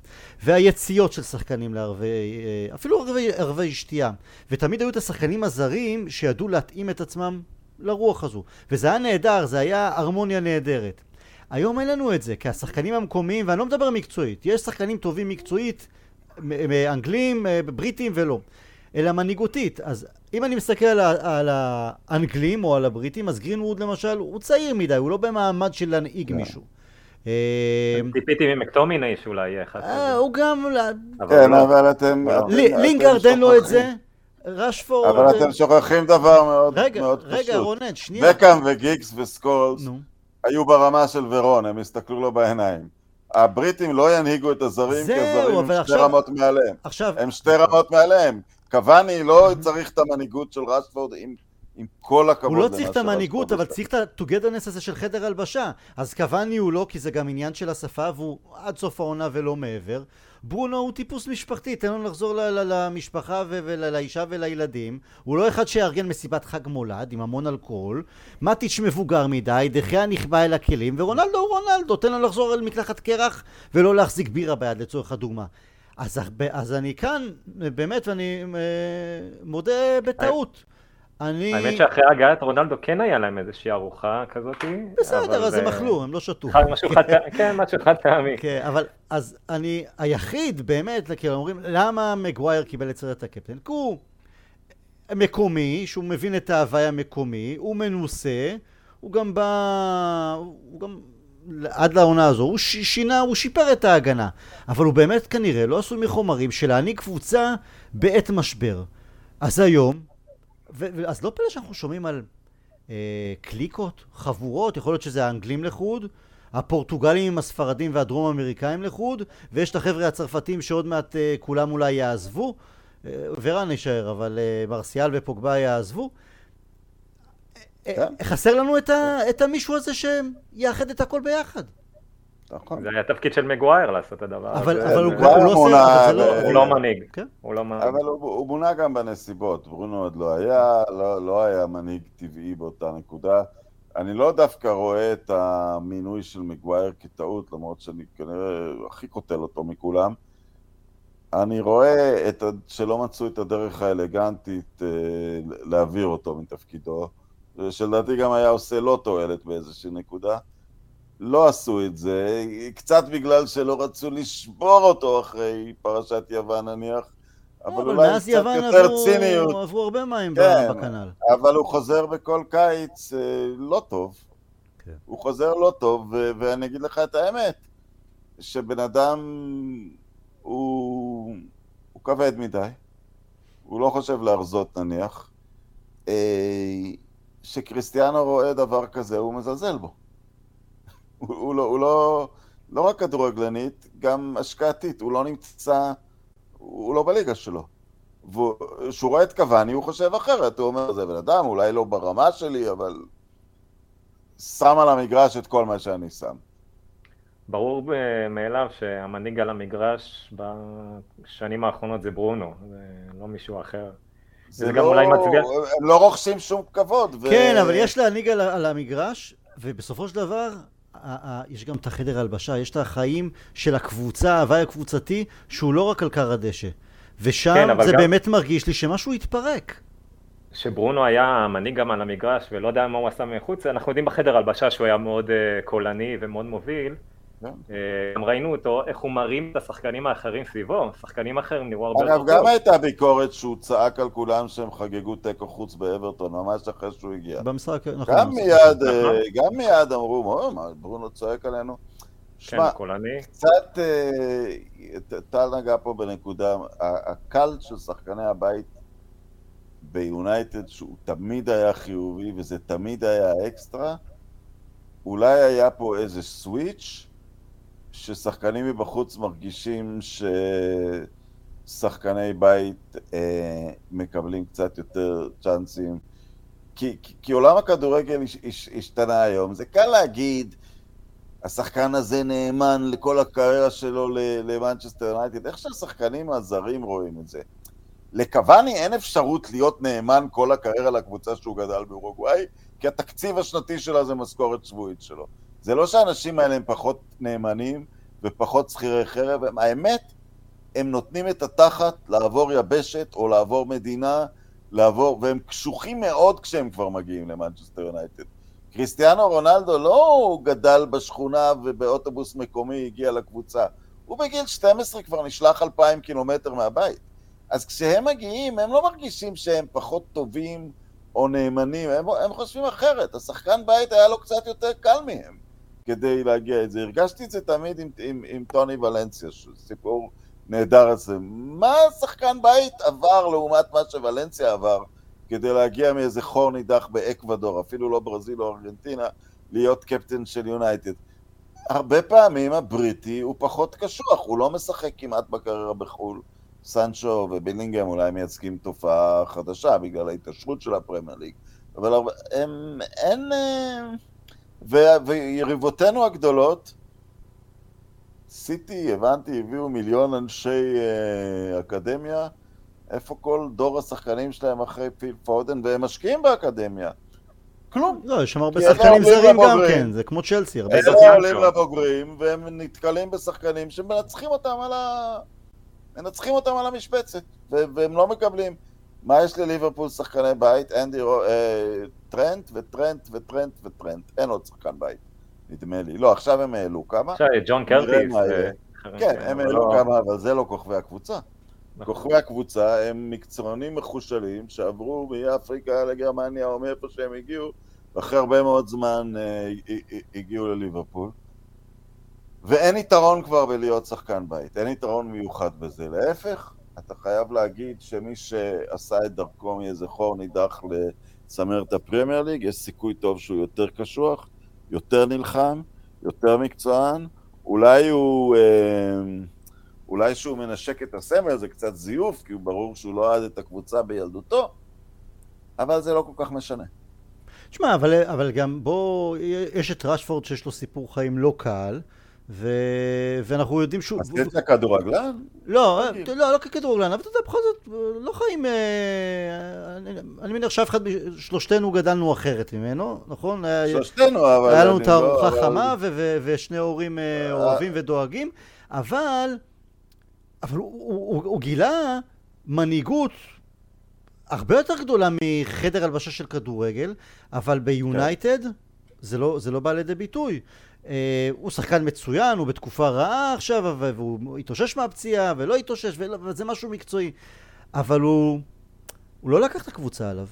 [SPEAKER 1] והיציאות של שחקנים לערבי, אה, אפילו ערבי, ערבי שתייה. ותמיד היו את השחקנים הזרים שידעו להתאים את עצמם לרוח הזו. וזה היה נהדר, זה היה הרמוניה נהדרת. היום אין לנו את זה, כי השחקנים המקומיים, ואני לא מדבר מקצועית, יש שחקנים טובים מקצועית, אנגלים, אה, בריטים ולא. אלא מנהיגותית. אז אם אני מסתכל על, על האנגלים או על הבריטים, אז גרינווד למשל, הוא צעיר מדי, הוא לא במעמד של להנהיג כן. מישהו.
[SPEAKER 3] אה, ציפיתי ממקטומיני שאולי יהיה אחד
[SPEAKER 1] כזה. הוא גם...
[SPEAKER 2] כן, לא. אבל אתם...
[SPEAKER 1] לינגארד אין לו את זה. רשפורד...
[SPEAKER 2] אבל אתם שוכחים דבר מאוד פשוט.
[SPEAKER 1] רגע, רגע, רונן, שנייה.
[SPEAKER 2] בקאם וגיגס וסקולס היו ברמה של ורון, הם הסתכלו לו בעיניים. הבריטים לא ינהיגו את הזרים, כי הזרים הם שתי רמות מעליהם. עכשיו... הם שתי רמות מעליהם. קוואני לא צריך את המנהיגות של רשפורד עם, עם כל הכבוד.
[SPEAKER 1] הוא לא צריך את המנהיגות, אבל צריך את ה-togetherness הזה של חדר הלבשה. אז קוואני הוא לא, כי זה גם עניין של השפה, והוא עד סוף העונה ולא מעבר. ברונו הוא טיפוס משפחתי, תן לו לחזור למשפחה ולאישה ולילדים. הוא לא אחד שיארגן מסיבת חג מולד עם המון אלכוהול. מטיץ' מבוגר מדי, דחיה נכבה אל הכלים, ורונלדו הוא רונלדו, תן לו לחזור אל מקלחת קרח ולא להחזיק בירה ביד לצורך הדוגמה. אז, אז אני כאן, באמת, ואני אה, מודה בטעות.
[SPEAKER 3] אני... האמת שאחרי הגעת רונלדו כן היה להם איזושהי ארוחה כזאת.
[SPEAKER 1] בסדר, אז הם אכלו, הם לא שתו.
[SPEAKER 3] משהו חד פעמי, כן, משהו חד פעמי.
[SPEAKER 1] כן, אבל אז אני היחיד באמת, כאילו אומרים, למה מגווייר קיבל את סרט הקפטן? כי הוא מקומי, שהוא מבין את ההוואי המקומי, הוא מנוסה, הוא גם בא, הוא גם עד לעונה הזו, הוא שינה, הוא שיפר את ההגנה. אבל הוא באמת כנראה לא עשוי מחומרים של להעניק קבוצה בעת משבר. אז היום, ו- אז לא פלא שאנחנו שומעים על אה, קליקות, חבורות, יכול להיות שזה האנגלים לחוד, הפורטוגלים עם הספרדים והדרום אמריקאים לחוד, ויש את החבר'ה הצרפתים שעוד מעט אה, כולם אולי יעזבו, אה, ורן יישאר, אבל אה, מרסיאל ופוגבה יעזבו. כן. חסר לנו את, ה, את המישהו הזה שיאחד את הכל ביחד.
[SPEAKER 3] נכון. זה היה תפקיד של מגווייר לעשות את הדבר
[SPEAKER 1] הזה. אבל הוא לא עושה,
[SPEAKER 3] לא- הוא לא מנהיג. כן. הוא לא
[SPEAKER 2] מנהיג. אבל הוא מונה גם בנסיבות. ברונו עוד לא היה, לא, לא היה מנהיג טבעי באותה נקודה. אני לא דווקא רואה את המינוי של מגווייר כטעות, למרות שאני כנראה הכי קוטל אותו מכולם. אני רואה את, שלא מצאו את הדרך האלגנטית אה, להעביר אותו מתפקידו. שלדעתי גם היה עושה לא תועלת באיזושהי נקודה. לא עשו את זה, קצת בגלל שלא רצו לשבור אותו אחרי פרשת יוון נניח,
[SPEAKER 1] אבל לא, אולי קצת יותר עברו, ציניות. עברו הרבה מים כן, בכנ"ל.
[SPEAKER 2] אבל הוא חוזר בכל קיץ אה, לא טוב. כן. הוא חוזר לא טוב, ואני אגיד לך את האמת, שבן אדם הוא, הוא כבד מדי, הוא לא חושב להרזות נניח. שכריסטיאנו רואה דבר כזה, הוא מזלזל בו. הוא, הוא, לא, הוא לא, לא רק כדורגלנית, גם השקעתית, הוא לא נמצא, הוא לא בליגה שלו. וכשהוא רואה את קוואני הוא חושב אחרת, הוא אומר, זה בן אדם, אולי לא ברמה שלי, אבל שם על המגרש את כל מה שאני שם.
[SPEAKER 3] ברור מאליו שהמנהיג על המגרש בשנים האחרונות זה ברונו, זה לא מישהו אחר.
[SPEAKER 2] זה גם לא, אולי מצביע... הם לא רוכשים שום כבוד.
[SPEAKER 1] ו... כן, אבל יש להנהיג על, על המגרש, ובסופו של דבר, יש גם את החדר הלבשה, יש את החיים של הקבוצה, ההוואי הקבוצתי, שהוא לא רק על קר הדשא. ושם כן, זה גם... באמת מרגיש לי שמשהו התפרק.
[SPEAKER 3] שברונו היה המנהיג גם על המגרש ולא יודע מה הוא עשה מחוץ, אנחנו יודעים בחדר הלבשה שהוא היה מאוד uh, קולני ומאוד מוביל. גם ראינו אותו, איך הוא מרים את השחקנים האחרים סביבו, שחקנים אחרים נראו הרבה
[SPEAKER 2] יותר טוב. אגב, גם הייתה ביקורת שהוא צעק על כולם שהם חגגו תיקו חוץ באברטון, ממש אחרי שהוא הגיע.
[SPEAKER 1] במשחק, נכון.
[SPEAKER 2] גם מיד, אה, גם מיד אמרו, מה, ברונו צועק עלינו?
[SPEAKER 3] שמע, כן,
[SPEAKER 2] קצת, אה, טל נגע פה בנקודה, הקל של שחקני הבית ביונייטד, שהוא תמיד היה חיובי וזה תמיד היה אקסטרה, אולי היה פה איזה סוויץ' ששחקנים מבחוץ מרגישים ששחקני בית אה, מקבלים קצת יותר צ'אנסים. כי, כי, כי עולם הכדורגל הש, הש, השתנה היום. זה קל להגיד, השחקן הזה נאמן לכל הקריירה שלו למנצ'סטר יונייטד. איך שהשחקנים הזרים רואים את זה? לקאבאני אין אפשרות להיות נאמן כל הקריירה לקבוצה שהוא גדל באורוגוואי, כי התקציב השנתי שלה זה משכורת שבועית שלו. זה לא שהאנשים האלה הם פחות נאמנים ופחות שכירי חרב, הם, האמת, הם נותנים את התחת לעבור יבשת או לעבור מדינה, לעבור, והם קשוחים מאוד כשהם כבר מגיעים למנצ'סטר יונייטד. קריסטיאנו רונלדו לא גדל בשכונה ובאוטובוס מקומי הגיע לקבוצה. הוא בגיל 12 כבר נשלח אלפיים קילומטר מהבית. אז כשהם מגיעים, הם לא מרגישים שהם פחות טובים או נאמנים, הם, הם חושבים אחרת. השחקן בית היה לו קצת יותר קל מהם כדי להגיע את זה. הרגשתי את זה תמיד עם, עם, עם טוני ולנסיה, סיפור נהדר הזה. מה שחקן בית עבר לעומת מה שוולנסיה עבר כדי להגיע מאיזה חור נידח באקוודור, אפילו לא ברזיל או ארגנטינה, להיות קפטן של יונייטד. הרבה פעמים הבריטי הוא פחות קשוח, הוא לא משחק כמעט בקריירה בחו"ל. סנצ'ו ובילינגהם אולי מייצגים תופעה חדשה בגלל ההתעשרות של הפרמייר ליג, אבל הם, אין... אה, ו, ויריבותינו הגדולות, סיטי, הבנתי, הביאו מיליון אנשי uh, אקדמיה, איפה כל דור השחקנים שלהם אחרי פיל פודן, והם משקיעים באקדמיה. כלום.
[SPEAKER 1] לא, יש שם הרבה שחקנים זרים גם כן, זה כמו צ'לסי, הרבה
[SPEAKER 2] שחקנים. אלה עולים לבוגרים, והם נתקלים בשחקנים שמנצחים אותם על ה... מנצחים אותם על המשבצת, והם לא מקבלים. מה יש לליברפול שחקני בית? אנדי אה, טרנט וטרנט וטרנט וטרנט. אין עוד שחקן בית, נדמה לי. לא, עכשיו הם העלו כמה.
[SPEAKER 3] עכשיו ג'ון קרטיס.
[SPEAKER 2] אה, כן, הם העלו לא... כמה, אבל זה לא כוכבי הקבוצה. נכון. כוכבי הקבוצה הם מקצוענים מחושלים שעברו מאפריקה לגרמניה או מאיפה שהם הגיעו, ואחרי הרבה מאוד זמן אה, הגיעו לליברפול. ואין יתרון כבר בלהיות שחקן בית, אין יתרון מיוחד בזה. להפך, אתה חייב להגיד שמי שעשה את דרכו מאיזה חור נידח לצמרת הפרמייר ליג, יש סיכוי טוב שהוא יותר קשוח, יותר נלחם, יותר מקצוען. אולי הוא... אה, אולי שהוא מנשק את הסמל זה קצת זיוף, כי הוא ברור שהוא לא אהד את הקבוצה בילדותו, אבל זה לא כל כך משנה.
[SPEAKER 1] תשמע, אבל, אבל גם בוא, יש את רשפורד שיש לו סיפור חיים לא קל, ו... ואנחנו יודעים שהוא...
[SPEAKER 2] אז זה כדורגלן?
[SPEAKER 1] לא, לא, לא ככדורגלן, אבל אתה יודע, בכל זאת, לא חיים... אה, אני, מניח שאף אחד, שלושתנו גדלנו אחרת ממנו, נכון?
[SPEAKER 2] שלושתנו, אבל...
[SPEAKER 1] היה לנו את הארוחה לא... חמה ושני הורים אה, אוהבים ודואגים, אבל... אבל הוא, הוא, הוא, הוא גילה מנהיגות הרבה יותר גדולה מחדר הלבשה של כדורגל, אבל ביונייטד כן. זה, לא, זה לא בא לידי ביטוי. אה, הוא שחקן מצוין, הוא בתקופה רעה עכשיו, והוא התאושש מהפציעה, ולא התאושש, וזה משהו מקצועי. אבל הוא... הוא לא לקח את הקבוצה עליו.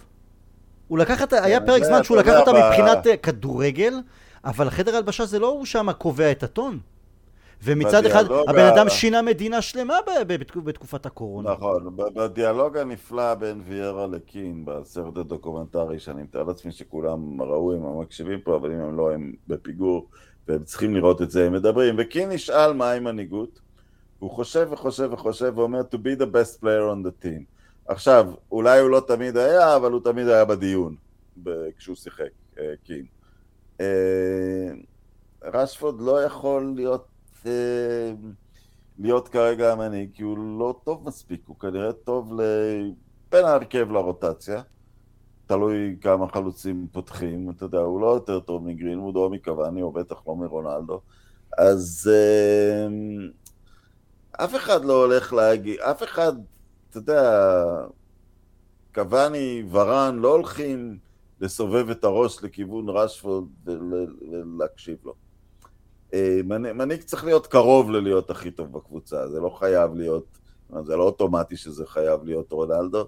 [SPEAKER 1] הוא לקח את... היה כן, פרק זמן שהוא לקח אותה מבחינת אה, כדורגל, אבל חדר הלבשה זה לא הוא שם קובע את הטון. ומצד אחד, הבן אדם שינה מדינה שלמה בתקופת הקורונה.
[SPEAKER 2] נכון, בדיאלוג הנפלא בין ויארה לקין, בסרט הדוקומנטרי, שאני מתאר לעצמי שכולם ראו אם הם מקשיבים פה, אבל אם הם לא, הם בפיגור. והם צריכים לראות את זה, הם מדברים, וקין נשאל מהי מנהיגות, הוא חושב וחושב וחושב ואומר to be the best player on the team. עכשיו, אולי הוא לא תמיד היה, אבל הוא תמיד היה בדיון כשהוא שיחק, אה, קין. אה, רשפורד לא יכול להיות, אה, להיות כרגע המנהיג, כי הוא לא טוב מספיק, הוא כנראה טוב בין ההרכב לרוטציה. תלוי כמה חלוצים פותחים, אתה יודע, הוא לא יותר טוב מגרינמוד או מקוואני, או בטח לא מרונלדו. אז אה, אף אחד לא הולך להגיד, אף אחד, אתה יודע, קוואני, ורן, לא הולכים לסובב את הראש לכיוון רשפורד ולהקשיב לו. אה, מנהיג צריך להיות קרוב ללהיות הכי טוב בקבוצה, זה לא חייב להיות, זה לא אוטומטי שזה חייב להיות רונלדו.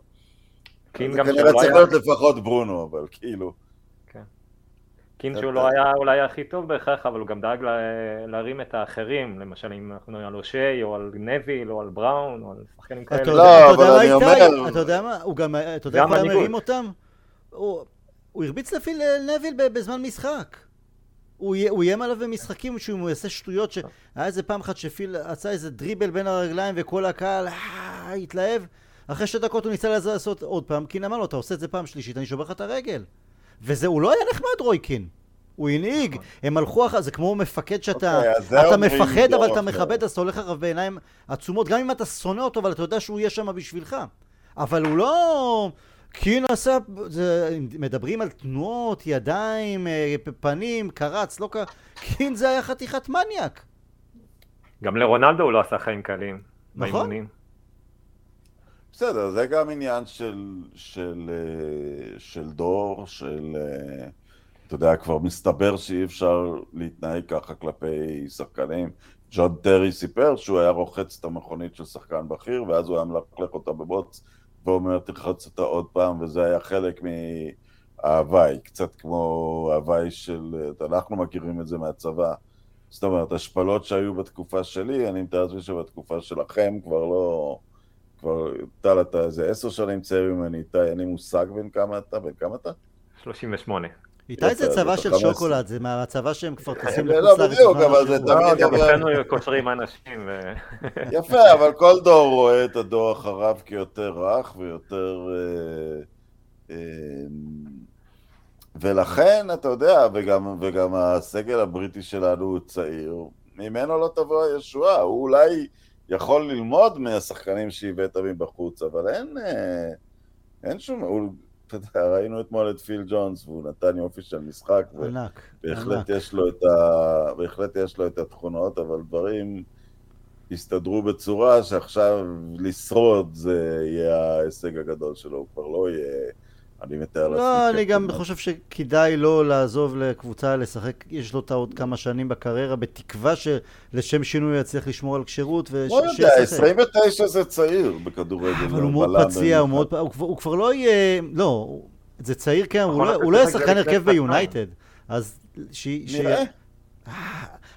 [SPEAKER 2] קין גם שהוא לא היה... כנראה צריך להיות לפחות ברונו, אבל כאילו...
[SPEAKER 3] כן. קין שהוא לא היה אולי הכי טוב בהכרח, אבל הוא גם דאג להרים את האחרים, למשל אם אנחנו נראה על אושי, או על נביל, או על בראון, או על שחקנים כאלה.
[SPEAKER 1] לא, אבל אני אומר... אתה יודע מה, הוא גם, אתה יודע איך הוא מרים אותם? הוא הרביץ לפיל נביל בזמן משחק. הוא איים עליו במשחקים שהוא יעשה שטויות, שהיה איזה פעם אחת שפיל עשה איזה דריבל בין הרגליים וכל הקהל אה, התלהב. אחרי שתי דקות הוא ניסה לעשות עוד פעם, קין אמר לו, אתה עושה את זה פעם שלישית, אני שובר לך את הרגל. וזה, הוא לא היה נחמד רויקין. הוא הנהיג, הם הלכו אחר, זה כמו מפקד שאתה
[SPEAKER 2] אוקיי, אז זה
[SPEAKER 1] אתה מפחד, אבל אתה. מכבד, אז אתה הולך אחריו בעיניים עצומות, גם אם אתה שונא אותו, אבל אתה יודע שהוא יהיה שם בשבילך. אבל הוא לא... קין עשה, זה, מדברים על תנועות, ידיים, אה, פנים, קרץ, לא קרץ, קין זה היה חתיכת מניאק.
[SPEAKER 3] גם לרונלדו הוא לא עשה חיים קלים.
[SPEAKER 1] נכון.
[SPEAKER 3] באימונים.
[SPEAKER 2] בסדר, זה גם עניין של, של, אה, של דור, של... אה, אתה יודע, כבר מסתבר שאי אפשר להתנהג ככה כלפי שחקנים. ג'ון טרי סיפר שהוא היה רוחץ את המכונית של שחקן בכיר, ואז הוא היה מלכלך אותה בבוץ, ואומר, תרחץ אותה עוד פעם, וזה היה חלק מההוואי, קצת כמו ההוואי של... אנחנו מכירים את זה מהצבא. זאת אומרת, השפלות שהיו בתקופה שלי, אני מתאר לעצמי שבתקופה שלכם כבר לא... כבר, טל, אתה איזה עשר שנים צעיר ממני, איתי, אין לי מושג בין כמה אתה, בין כמה אתה?
[SPEAKER 3] 38.
[SPEAKER 1] איתי זה צבא של שוקולד, זה מהצבא שהם כבר טסים
[SPEAKER 2] לא,
[SPEAKER 1] לחוץ לארץ.
[SPEAKER 2] בדיוק,
[SPEAKER 1] בזמן
[SPEAKER 2] אבל זה. תמיד-
[SPEAKER 3] גם
[SPEAKER 2] אבל-
[SPEAKER 3] אצלנו קושרים אנשים, ו...
[SPEAKER 2] יפה, אבל כל דור רואה את הדור אחריו כיותר רך ויותר... אה, אה, ולכן, אתה יודע, וגם, וגם הסגל הבריטי שלנו הוא צעיר, ממנו לא תבוא הישועה, הוא אולי יכול ללמוד מהשחקנים שהבאת מבחוץ, אבל אין, אה, אין שום... הוא, אתה יודע, ראינו אתמול את פיל ג'ונס, והוא נתן יופי של משחק.
[SPEAKER 1] ענק, ענק.
[SPEAKER 2] יש לו את ה... בהחלט יש לו את התכונות, אבל דברים הסתדרו בצורה שעכשיו לשרוד זה יהיה ההישג הגדול שלו, הוא כבר לא יהיה... אני מתאר לעצמי...
[SPEAKER 1] לא, אני גם
[SPEAKER 2] קפטן.
[SPEAKER 1] חושב שכדאי לו לעזוב לקבוצה לשחק, יש לו את העוד כמה שנים בקריירה, בתקווה שלשם שינוי הוא יצליח לשמור על כשירות
[SPEAKER 2] לא יודע,
[SPEAKER 1] ושישחק.
[SPEAKER 2] 29 זה צעיר בכדורגל.
[SPEAKER 1] אבל הוא מאוד פציע, הוא. מאוד... הוא כבר- הוא כבר לא יהיה... לא, זה צעיר כן, הוא לא- לא יהיה שחקן הרכב ביונייטד. אז ש... ש-
[SPEAKER 2] נראה.
[SPEAKER 1] אה,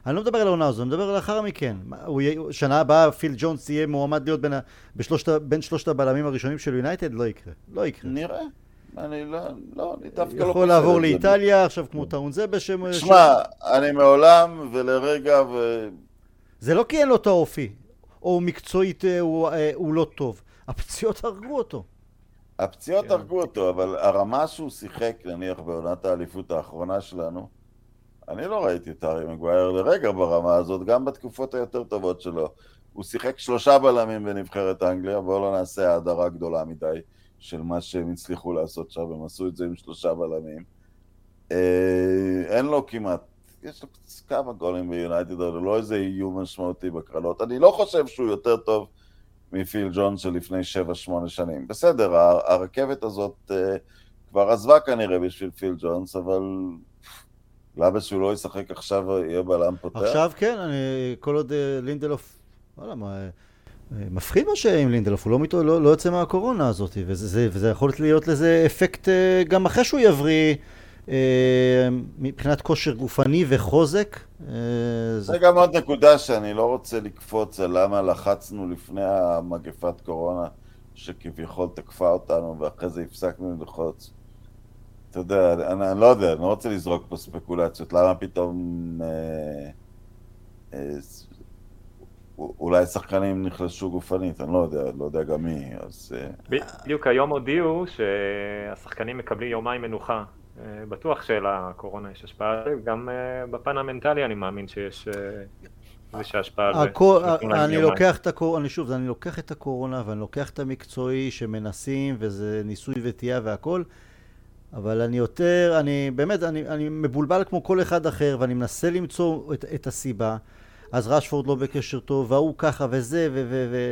[SPEAKER 1] אני לא מדבר על העונה הזו, אני מדבר על לאחר מכן. מה, הוא יהיה- שנה הבאה פיל ג'ונס יהיה מועמד להיות בין, ה- בשלושת, בין שלושת הבלמים הראשונים של יונייטד? לא יקרה. לא יקרה.
[SPEAKER 2] נראה. אני לא... לא, אני דווקא לא
[SPEAKER 1] יכול לעבור. לאיטליה, עכשיו כמו טאון זה בשם...
[SPEAKER 2] שמע, אני מעולם ולרגע ו...
[SPEAKER 1] זה לא כי אין לו את האופי, או מקצועית אה, הוא, אה, הוא לא טוב. הפציעות הרגו אותו.
[SPEAKER 2] הפציעות
[SPEAKER 3] כן.
[SPEAKER 2] הרגו אותו, אבל הרמה שהוא שיחק, נניח בעונת האליפות האחרונה שלנו, אני לא ראיתי את הארי מגווייר לרגע ברמה הזאת, גם בתקופות היותר טובות שלו. הוא שיחק שלושה בלמים בנבחרת אנגליה, בואו לא נעשה האדרה גדולה מדי של מה שהם הצליחו לעשות שם, הם עשו את זה עם שלושה בלמים. אה, אין לו כמעט, יש לו כמה גולים ביונייטד, אבל לא איזה איום משמעותי בקרנות. אני לא חושב שהוא יותר טוב מפיל ג'ון של לפני 7-8 שנים. בסדר, הרכבת הזאת אה, כבר עזבה כנראה בשביל פיל ג'ונס, אבל למה שהוא לא ישחק עכשיו, יהיה בלם פותח?
[SPEAKER 1] עכשיו כן, אני, כל עוד אה, לינדלוף, וואלה, מה, אה, אה, מפחיד מה שעם לינדלוף, הוא לא, מתו, לא, לא יוצא מהקורונה הזאת, וזה, זה, וזה יכול להיות לזה אפקט אה, גם אחרי שהוא יבריא, אה, מבחינת כושר גופני וחוזק. אה,
[SPEAKER 2] זה גם עוד נקודה שאני לא רוצה לקפוץ על למה לחצנו לפני המגפת קורונה, שכביכול תקפה אותנו, ואחרי זה הפסקנו ללחוץ. אתה יודע, אני, אני לא יודע, אני לא רוצה לזרוק פה ספקולציות, למה פתאום... אה, אה, אולי שחקנים נחלשו גופנית, אני לא יודע, לא יודע גם מי, אז... אה,
[SPEAKER 3] בדיוק היום הודיעו שהשחקנים מקבלים יומיים מנוחה. אה, בטוח שלקורונה יש השפעה גם אה, בפן המנטלי אני מאמין שיש איזושהי השפעה.
[SPEAKER 1] הכל, אני
[SPEAKER 3] יומיים.
[SPEAKER 1] לוקח את הקורונה, אני שוב, אני לוקח את הקורונה ואני לוקח את המקצועי שמנסים וזה ניסוי וטעייה והכל, אבל אני יותר, אני באמת, אני, אני מבולבל כמו כל אחד אחר ואני מנסה למצוא את, את הסיבה. אז רשפורד לא בקשר טוב, וההוא ככה וזה,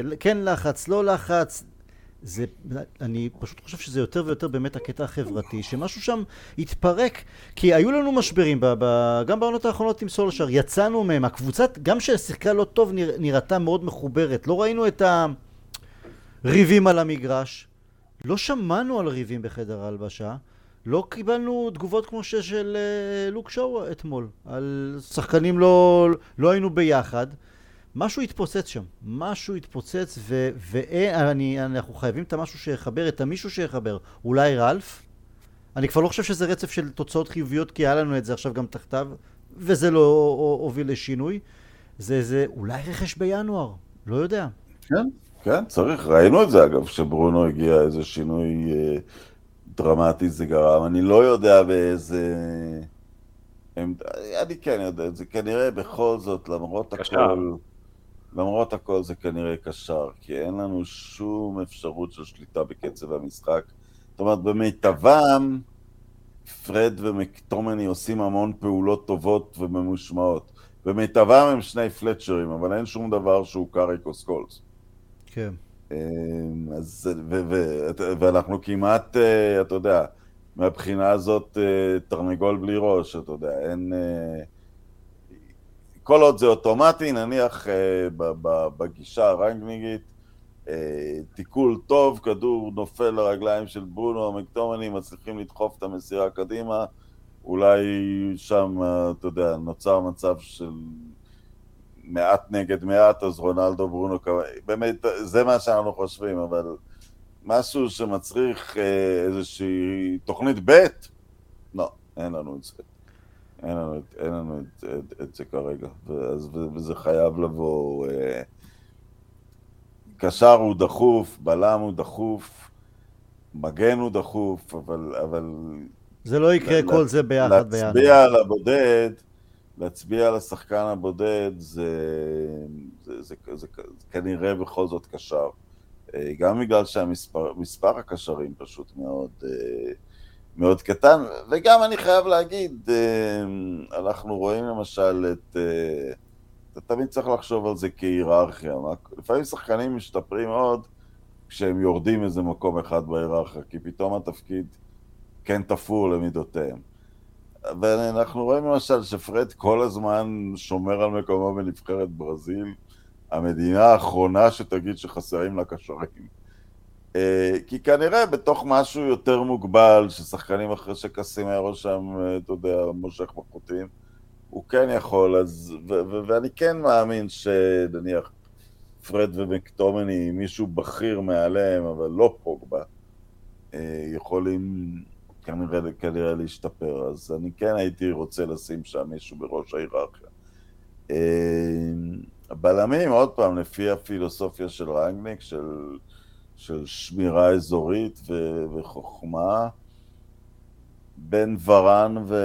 [SPEAKER 1] וכן לחץ, לא לחץ. זה, אני פשוט חושב שזה יותר ויותר באמת הקטע החברתי, שמשהו שם התפרק, כי היו לנו משברים, ב, ב, גם בעונות האחרונות עם סולשר, יצאנו מהם, הקבוצה, גם ששיחקה לא טוב, נרא, נראתה מאוד מחוברת, לא ראינו את הריבים על המגרש, לא שמענו על ריבים בחדר ההלבשה, לא קיבלנו תגובות כמו של אה, לוק שואו אתמול, על שחקנים לא, לא היינו ביחד. משהו התפוצץ שם, משהו התפוצץ, ו- ואני, אנחנו חייבים את המשהו שיחבר, את המישהו שיחבר. אולי רלף? אני כבר לא חושב שזה רצף של תוצאות חיוביות, כי היה לנו את זה עכשיו גם תחתיו, וזה לא הוביל לשינוי. זה, זה אולי רכש בינואר, לא יודע.
[SPEAKER 2] כן, כן, צריך. ראינו את זה, אגב, שברונו הגיע, איזה שינוי אה, דרמטי זה גרם. אני לא יודע באיזה... הם, אני כן יודע, זה כנראה בכל זאת, למרות
[SPEAKER 3] קשר.
[SPEAKER 2] הכל, למרות הכל זה כנראה קשר, כי אין לנו שום אפשרות של שליטה בקצב המשחק. זאת אומרת, במיטבם, פרד ומקטומני עושים המון פעולות טובות וממושמעות. במיטבם הם שני פלצ'רים, אבל אין שום דבר שהוא קאריק או סקולס.
[SPEAKER 1] כן.
[SPEAKER 2] אמ, אז, ו, ו, ואנחנו כמעט, אה, אתה יודע, מהבחינה הזאת אה, תרנגול בלי ראש, אתה יודע, אין... אה, כל עוד זה אוטומטי, נניח בגישה הרנגניגית, תיקול טוב, כדור נופל לרגליים של ברונו, מקטומני מצליחים לדחוף את המסירה קדימה, אולי שם, אתה יודע, נוצר מצב של מעט נגד מעט, אז רונלדו ברונו, באמת, זה מה שאנחנו חושבים, אבל משהו שמצריך אה, איזושהי תוכנית ב', לא, אין לנו את זה. אין לנו, את- אין לנו את, את, את זה כרגע, ואז, וזה חייב לבוא. אה, קשר הוא דחוף, בלם הוא דחוף, מגן הוא דחוף, אבל, אבל
[SPEAKER 1] זה לא יקרה
[SPEAKER 2] לה-
[SPEAKER 1] כל זה ביחד
[SPEAKER 2] להצביע
[SPEAKER 1] בינואר.
[SPEAKER 2] על הבודד, להצביע על השחקן הבודד, זה, זה, זה, זה, זה כנראה בכל זאת קשר. אה, גם בגלל שהמספר מספר הקשרים פשוט מאוד, אה, מאוד קטן, וגם אני חייב להגיד, אה, אנחנו רואים למשל את... אתה תמיד צריך לחשוב על זה כהיררכיה. לפעמים שחקנים משתפרים מאוד כשהם יורדים איזה מקום אחד בהיררכיה, כי פתאום התפקיד כן תפור למידותיהם. ואנחנו רואים למשל שפרד כל הזמן שומר על מקומו בנבחרת ברזיל, המדינה האחרונה שתגיד שחסרים לה קשרים. אה, כי כנראה בתוך משהו יותר מוגבל, ששחקנים אחרי שקסימרו שם, אה, אתה יודע, מושך בחוטים, הוא כן יכול, אז... ואני כן מאמין שנניח פרד ומקטומני, מישהו בכיר מעליהם, אבל לא פוגבה, אה, יכולים כנראה, כנראה להשתפר. אז אני כן הייתי רוצה לשים שם מישהו בראש ההיררכיה. אה, הבלמים, עוד פעם, לפי הפילוסופיה של רנגניק, של, של שמירה אזורית ו, וחוכמה, בין ורן ו,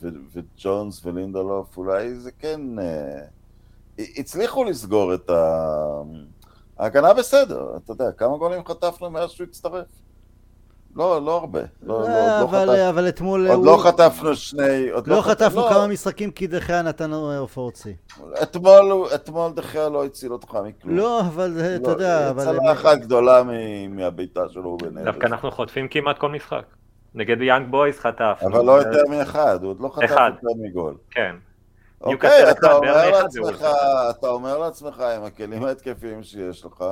[SPEAKER 2] ו, וג'ונס ולינדלוף, אולי זה כן... אה, הצליחו לסגור את ה... ההגנה בסדר, אתה יודע, כמה גולים חטפנו מאז שהוא הצטרף? לא, לא הרבה. לא, לא,
[SPEAKER 1] אה,
[SPEAKER 2] לא
[SPEAKER 1] אבל-
[SPEAKER 2] חטפנו-
[SPEAKER 1] אבל אתמול...
[SPEAKER 2] עוד
[SPEAKER 1] הוא-
[SPEAKER 2] לא חטפנו שני... עוד
[SPEAKER 1] לא
[SPEAKER 2] חט-
[SPEAKER 1] חטפנו
[SPEAKER 2] לא,
[SPEAKER 1] כמה משחקים כי דחיה נתן לנו הופעות שיא.
[SPEAKER 2] אתמול, אתמול דחיה לא הציל אותך מכלום.
[SPEAKER 1] לא, אבל אה, אתה יודע, אבל...
[SPEAKER 2] צלחה אחת גדולה מ- מהבעיטה שלו בנבס.
[SPEAKER 3] דווקא אנחנו חוטפים כמעט כל משחק. נגד יאנג בויז חטפנו.
[SPEAKER 2] אבל לא יותר מאחד, הוא עוד לא חטף
[SPEAKER 3] אחד.
[SPEAKER 2] יותר מגול.
[SPEAKER 3] כן.
[SPEAKER 2] אוקיי, אתה אומר לעצמך, אתה אומר לעצמך, עם הכלים ההתקפיים שיש לך,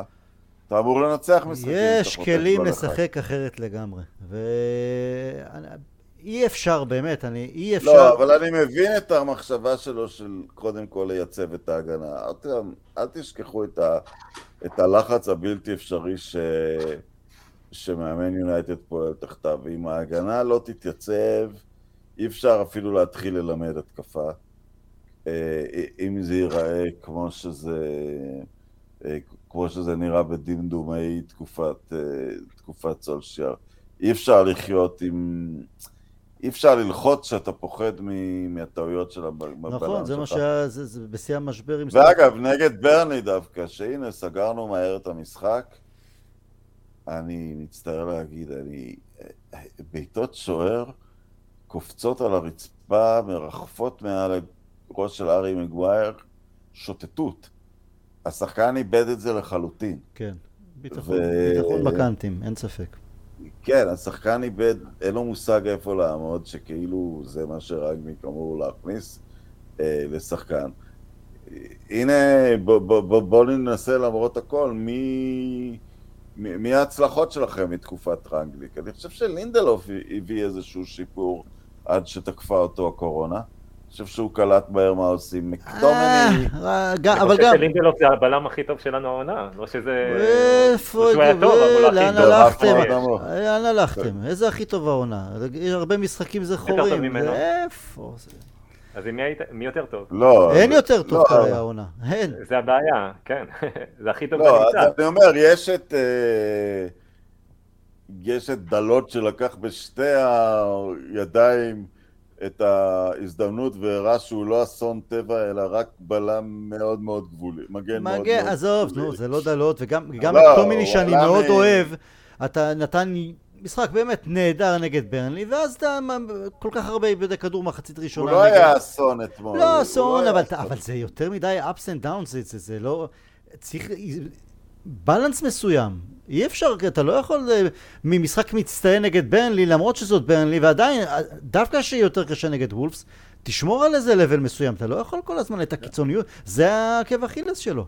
[SPEAKER 2] אתה אמור לנצח משחקים.
[SPEAKER 1] יש כלים. לשחק אחרת לגמרי. ואי אפשר, באמת, אני... אי אפשר...
[SPEAKER 2] לא, אבל אני מבין את המחשבה שלו של קודם כל לייצב את ההגנה. פעם, אל תשכחו את, ה, את הלחץ הבלתי אפשרי ש, שמאמן יונייטד פועל תחתיו. אם ההגנה לא תתייצב, אי אפשר אפילו להתחיל ללמד התקפה. אה, אם זה ייראה כמו שזה, אה, כמו שזה נראה בדמדומי תקופת, אה, תקופת סולשיאר. אי אפשר לחיות עם... אי אפשר ללחוץ שאתה פוחד מ- מהטעויות של הבלם
[SPEAKER 1] נכון, זה מה
[SPEAKER 2] שלך.
[SPEAKER 1] שהיה, זה זה בשיא המשבר עם...
[SPEAKER 2] ואגב, נגד ברני דווקא, שהנה, סגרנו מהר את המשחק, אני מצטער להגיד, אני... בעיטות שוער קופצות על הרצפה, מרחפות מעל הראש של ארי מגווייר, שוטטות. השחקן איבד את זה לחלוטין.
[SPEAKER 1] כן, ביטחון,
[SPEAKER 2] ו-
[SPEAKER 1] ביטחון בקאנטים, אין ספק.
[SPEAKER 2] כן, השחקן איבד, אין לו מושג איפה לעמוד, שכאילו זה מה שרגניק אמור להכניס אה, לשחקן. הנה, בוא, בוא, בוא, בוא ננסה למרות הכל, מי, מי, מי ההצלחות שלכם מתקופת רנגליק? אני חושב שלינדלוף הביא איזשהו שיפור עד שתקפה אותו הקורונה. אני חושב שהוא קלט מהר מה עושים. מקטומני,
[SPEAKER 1] אה, גם- אבל
[SPEAKER 3] אני
[SPEAKER 1] גם...
[SPEAKER 3] חושב שלינדלוף זה הבלם הכי טוב שלנו העונה. לא שזה...
[SPEAKER 1] איפה,
[SPEAKER 3] לא שהוא היה טוב, אבל הוא לא הכי
[SPEAKER 1] לאן
[SPEAKER 3] טוב.
[SPEAKER 2] נמוך.
[SPEAKER 1] לאן הלכתם? איזה הכי טוב העונה? הרבה משחקים.
[SPEAKER 3] ממנו.
[SPEAKER 1] איפה? זה-
[SPEAKER 3] אז מי יותר טוב?
[SPEAKER 2] לא.
[SPEAKER 1] אין יותר טוב
[SPEAKER 2] לא,
[SPEAKER 1] כרגע העונה. אין.
[SPEAKER 3] זה הבעיה, כן. זה הכי טוב
[SPEAKER 2] לא, אז. אני אומר, יש את... אה, יש את דלות שלקח בשתי הידיים את ההזדמנות והראה שהוא לא אסון טבע, אלא רק בלם מאוד מאוד גבולי, מגן מאוד מאוד
[SPEAKER 1] מגן, עזוב,
[SPEAKER 2] גבולי.
[SPEAKER 1] נו, זה לא דלות, וגם גם
[SPEAKER 2] לא,
[SPEAKER 1] מקטומיני שאני
[SPEAKER 2] הוא
[SPEAKER 1] מאוד אוהב, אתה נתן משחק באמת נהדר נגד ברנלי, ואז אתה כל כך הרבה איבודי כדור מחצית
[SPEAKER 2] הוא
[SPEAKER 1] ראשונה
[SPEAKER 2] לא
[SPEAKER 1] נגד...
[SPEAKER 2] היה אסון אתמול.
[SPEAKER 1] לא
[SPEAKER 2] הוא
[SPEAKER 1] אסון,
[SPEAKER 2] היה
[SPEAKER 1] אבל,
[SPEAKER 2] אסון.
[SPEAKER 1] אבל זה יותר מדי ups and downs, זה, זה, זה לא... צריך בלנס מסוים. אי אפשר, אתה לא יכול אה, ממשחק מצטיין נגד ברנלי, למרות שזאת ברנלי, ועדיין, אה, דווקא שיהיה יותר קשה נגד וולפס, תשמור על איזה לבל מסוים, אתה לא יכול כל הזמן את הקיצוניות, זה העקב אכילס שלו.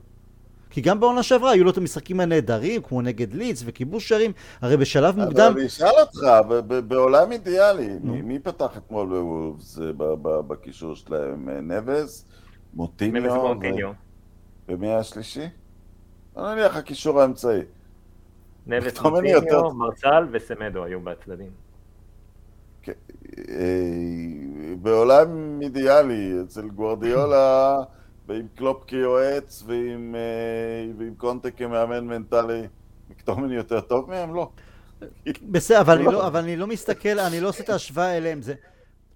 [SPEAKER 1] כי גם בעונה שעברה היו לו את המשחקים הנהדרים, כמו נגד ליץ וכיבוש שערים, הרי בשלב מוקדם...
[SPEAKER 2] אבל אני אשאל אותך, ב- ב- בעולם אידיאלי. מי מי פתח אתמול בוולפס אה, ב- ב- בקישור שלהם? נבז? מוטיניו? ומי השלישי? בוא נניח הקישור האמצעי.
[SPEAKER 3] נבס
[SPEAKER 2] טוב.
[SPEAKER 3] מרסל וסמדו היו בצדדים.
[SPEAKER 2] אה, בעולם אידיאלי, אצל גוורדיולה, ועם קלופ כיועץ, ועם, אה, ועם קונטה כמאמן מנטלי, מקטומני יותר טוב מהם? לא.
[SPEAKER 1] בסדר, אבל, אני
[SPEAKER 2] לא.
[SPEAKER 1] לא, אבל אני לא מסתכל, אני לא עושה את ההשוואה אליהם. זה...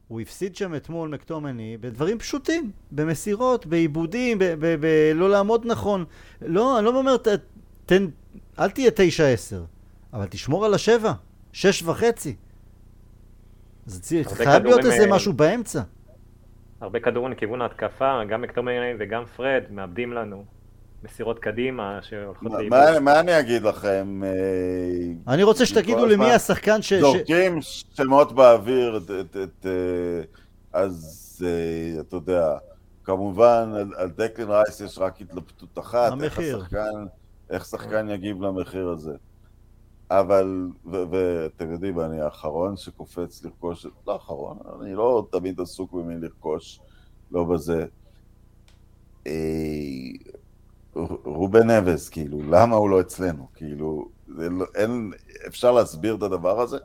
[SPEAKER 1] הוא הפסיד שם אתמול מקטומני בדברים פשוטים, במסירות, בעיבודים, ב- ב- ב- לא לעמוד נכון. לא, אני לא אומר, ת, תן, אל תהיה תשע עשר, אבל תשמור על השבע, שש וחצי. זה
[SPEAKER 3] הרבה
[SPEAKER 1] חייב להיות איזה
[SPEAKER 3] אה,
[SPEAKER 1] משהו באמצע.
[SPEAKER 3] הרבה כדורים לכיוון ההתקפה, גם מקטומני וגם פרד מאבדים לנו. מסירות קדימה שהולכות
[SPEAKER 2] מה-
[SPEAKER 3] לאיבוד.
[SPEAKER 2] מה מה אני אגיד לכם? אה,
[SPEAKER 1] אני רוצה שתגידו
[SPEAKER 2] כל
[SPEAKER 1] לי מי
[SPEAKER 2] הזמן
[SPEAKER 1] השחקן ש... ש...
[SPEAKER 2] זורקים שמות באוויר, את- את- את, אה, אז אתה יודע, כמובן על- על דקלין רייס יש רק התלבטות אחת, איך
[SPEAKER 1] המחיר.
[SPEAKER 2] השחקן, איך שחקן יגיב למחיר הזה. אבל, ואתם יודעים, אני האחרון שקופץ לרכוש, לא האחרון, אני לא תמיד עסוק במי לרכוש, לא בזה. אה, רובן אבס, כאילו, למה הוא לא אצלנו? כאילו, לא, אין, אפשר להסביר את הדבר הזה?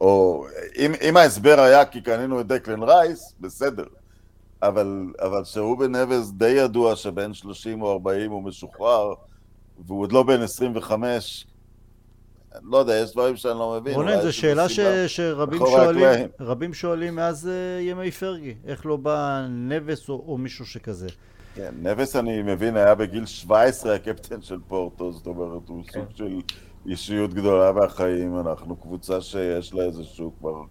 [SPEAKER 2] או אם, אם ההסבר היה כי קנינו את דקלן רייס, בסדר. אבל, אבל שרובן אבס די ידוע שבין 30 או 40 הוא משוחרר, והוא עוד לא בן 25, לא יודע, יש דברים שאני לא מבין.
[SPEAKER 1] רונן, זו שאלה ש... שרבים שואלים,
[SPEAKER 2] הקלעים.
[SPEAKER 1] רבים שואלים מאז uh, ימי פרגי, איך לא בא נבס או, או מישהו שכזה.
[SPEAKER 2] כן, נבס אני מבין היה בגיל 17 הקפטן של פורטו, זאת אומרת, הוא
[SPEAKER 3] כן.
[SPEAKER 2] סוג של אישיות גדולה מהחיים, אנחנו קבוצה שיש לה איזשהו כבר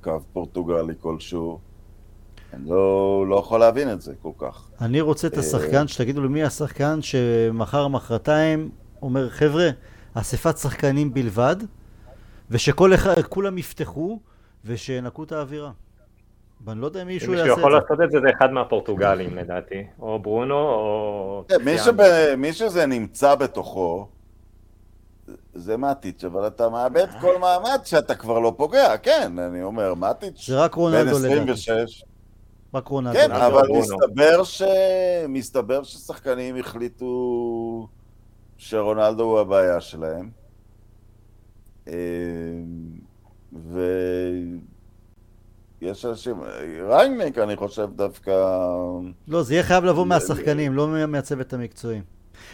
[SPEAKER 2] קו פורטוגלי כלשהו. אני לא, לא יכול להבין את זה.
[SPEAKER 1] אני רוצה את
[SPEAKER 2] אה,
[SPEAKER 1] השחקן, שתגידו לי מי השחקן שמחר מחרתיים אומר, חבר'ה, אספת שחקנים בלבד, ושכל אחד, כולם יפתחו, ושינקו את האווירה. ואני לא יודע אם מישהו יעשה
[SPEAKER 3] מישהו
[SPEAKER 1] את
[SPEAKER 3] יכול
[SPEAKER 1] זה.
[SPEAKER 3] לעשות את זה זה אחד מהפורטוגלים לדעתי, או ברונו או...
[SPEAKER 2] כן, מי, שזה נמצא בתוכו, זה מאטיץ', אבל אתה מאבד כל מעמד שאתה כבר לא פוגע, כן, אני אומר,
[SPEAKER 1] זה רק
[SPEAKER 2] בן
[SPEAKER 1] רונלדו לדעתי.
[SPEAKER 2] 26,
[SPEAKER 1] רק רונלדו.
[SPEAKER 2] כן, אבל. מסתבר, ש... מסתבר ששחקנים החליטו שרונלדו הוא הבעיה שלהם. אמ, ויש אנשים, ריינמק אני חושב דווקא,
[SPEAKER 1] לא, זה יהיה חייב לבוא
[SPEAKER 2] לא,
[SPEAKER 1] מהשחקנים, לא מה- מהצוות המקצועי.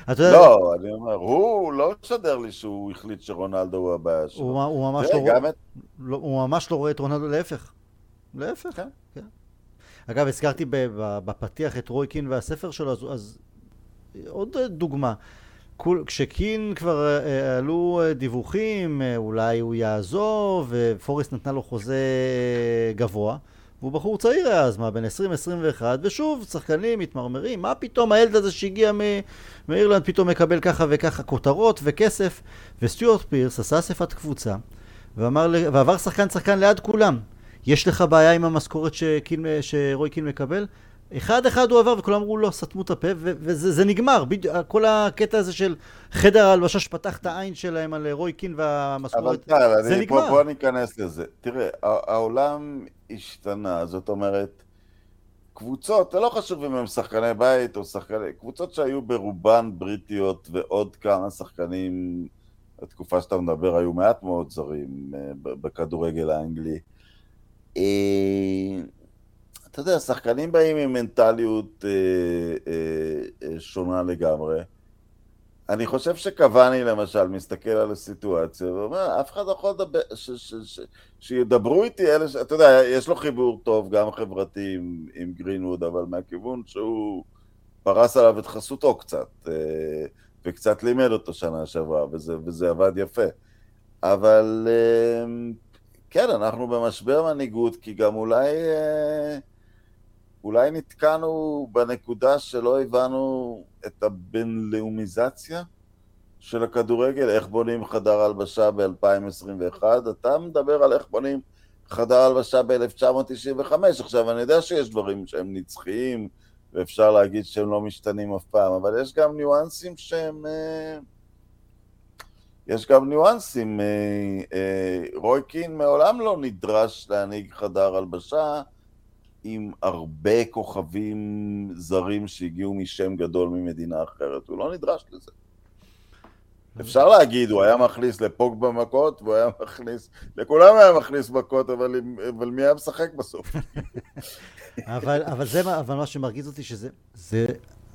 [SPEAKER 1] אתה יודע,
[SPEAKER 2] לא, אני אומר, הוא לא משדר לי שהוא החליט שרונלדו הוא הבעיה שלו.
[SPEAKER 1] הוא הוא ממש לא
[SPEAKER 2] גם
[SPEAKER 1] רואה-
[SPEAKER 2] את...
[SPEAKER 1] לא, הוא ממש לא רואה את רונלדו, להפך. להפך.
[SPEAKER 2] כן.
[SPEAKER 1] אגב, הזכרתי בפתיח את רוי קין והספר שלו, אז, אז עוד דוגמה. כשקין כבר אה, אה, עלו אה, דיווחים, אולי הוא יעזוב, ופורסט נתנה לו חוזה גבוה, והוא בחור צעיר היה אז, מה, בן 20-21, ושוב, שחקנים מתמרמרים, מה פתאום הילד הזה שהגיע מאירלנד פתאום מקבל ככה וככה כותרות וכסף, וסטיוארט פירס עשה אספת קבוצה, ואמר, ועבר שחקן שחקן ליד כולם. יש לך בעיה עם המשכורת שקין, שרוי קין מקבל? אחד אחד הוא עבר וכולם אמרו לא, סתמו את הפה וזה זה נגמר, בדיוק, כל הקטע הזה של חדר ההלבשה שפתח את העין שלהם על רוי קין והמשכורת, זה
[SPEAKER 2] אני, פה,
[SPEAKER 1] נגמר.
[SPEAKER 2] בוא ניכנס לזה. תראה, העולם השתנה, זאת אומרת, קבוצות, זה לא חשוב אם הם שחקני בית או שחקני, קבוצות שהיו ברובן בריטיות ועוד כמה שחקנים, בתקופה שאתה מדבר היו מעט מאוד זרים אה, בכדורגל האנגלי. אה, אתה יודע, שחקנים באים עם מנטליות אה, אה, שונה לגמרי. אני חושב שקוואני למשל מסתכל על הסיטואציה ואומר, אף אחד לא יכול לדבר, ש, ש, ש, שידברו איתי אלה, ש... אתה יודע, יש לו חיבור טוב, גם חברתי עם, עם גרינווד, אבל מהכיוון שהוא פרס עליו את חסותו קצת, וקצת לימד אותו שנה שעברה, וזה, וזה עבד יפה. אבל כן, אנחנו במשבר מנהיגות, כי גם אולי... אה, אולי נתקענו בנקודה שלא הבנו את הבינלאומיזציה של הכדורגל, איך בונים חדר הלבשה ב-2021. אתה מדבר על איך בונים חדר הלבשה ב-1995. עכשיו, אני יודע שיש דברים שהם נצחיים, ואפשר להגיד שהם לא משתנים אף פעם, אבל יש גם ניואנסים שהם... אה, יש גם ניואנסים. אה, אה, רוי קין מעולם לא נדרש להנהיג חדר הלבשה, עם הרבה כוכבים זרים שהגיעו משם גדול ממדינה אחרת. הוא לא נדרש לזה. אפשר להגיד, הוא היה מכניס לפוג במכות, והוא היה מכניס, לכולם היה מכניס מכות, אבל, אבל מי היה משחק בסוף?
[SPEAKER 1] אבל, אבל זה אבל מה שמרגיז אותי, שזה זה,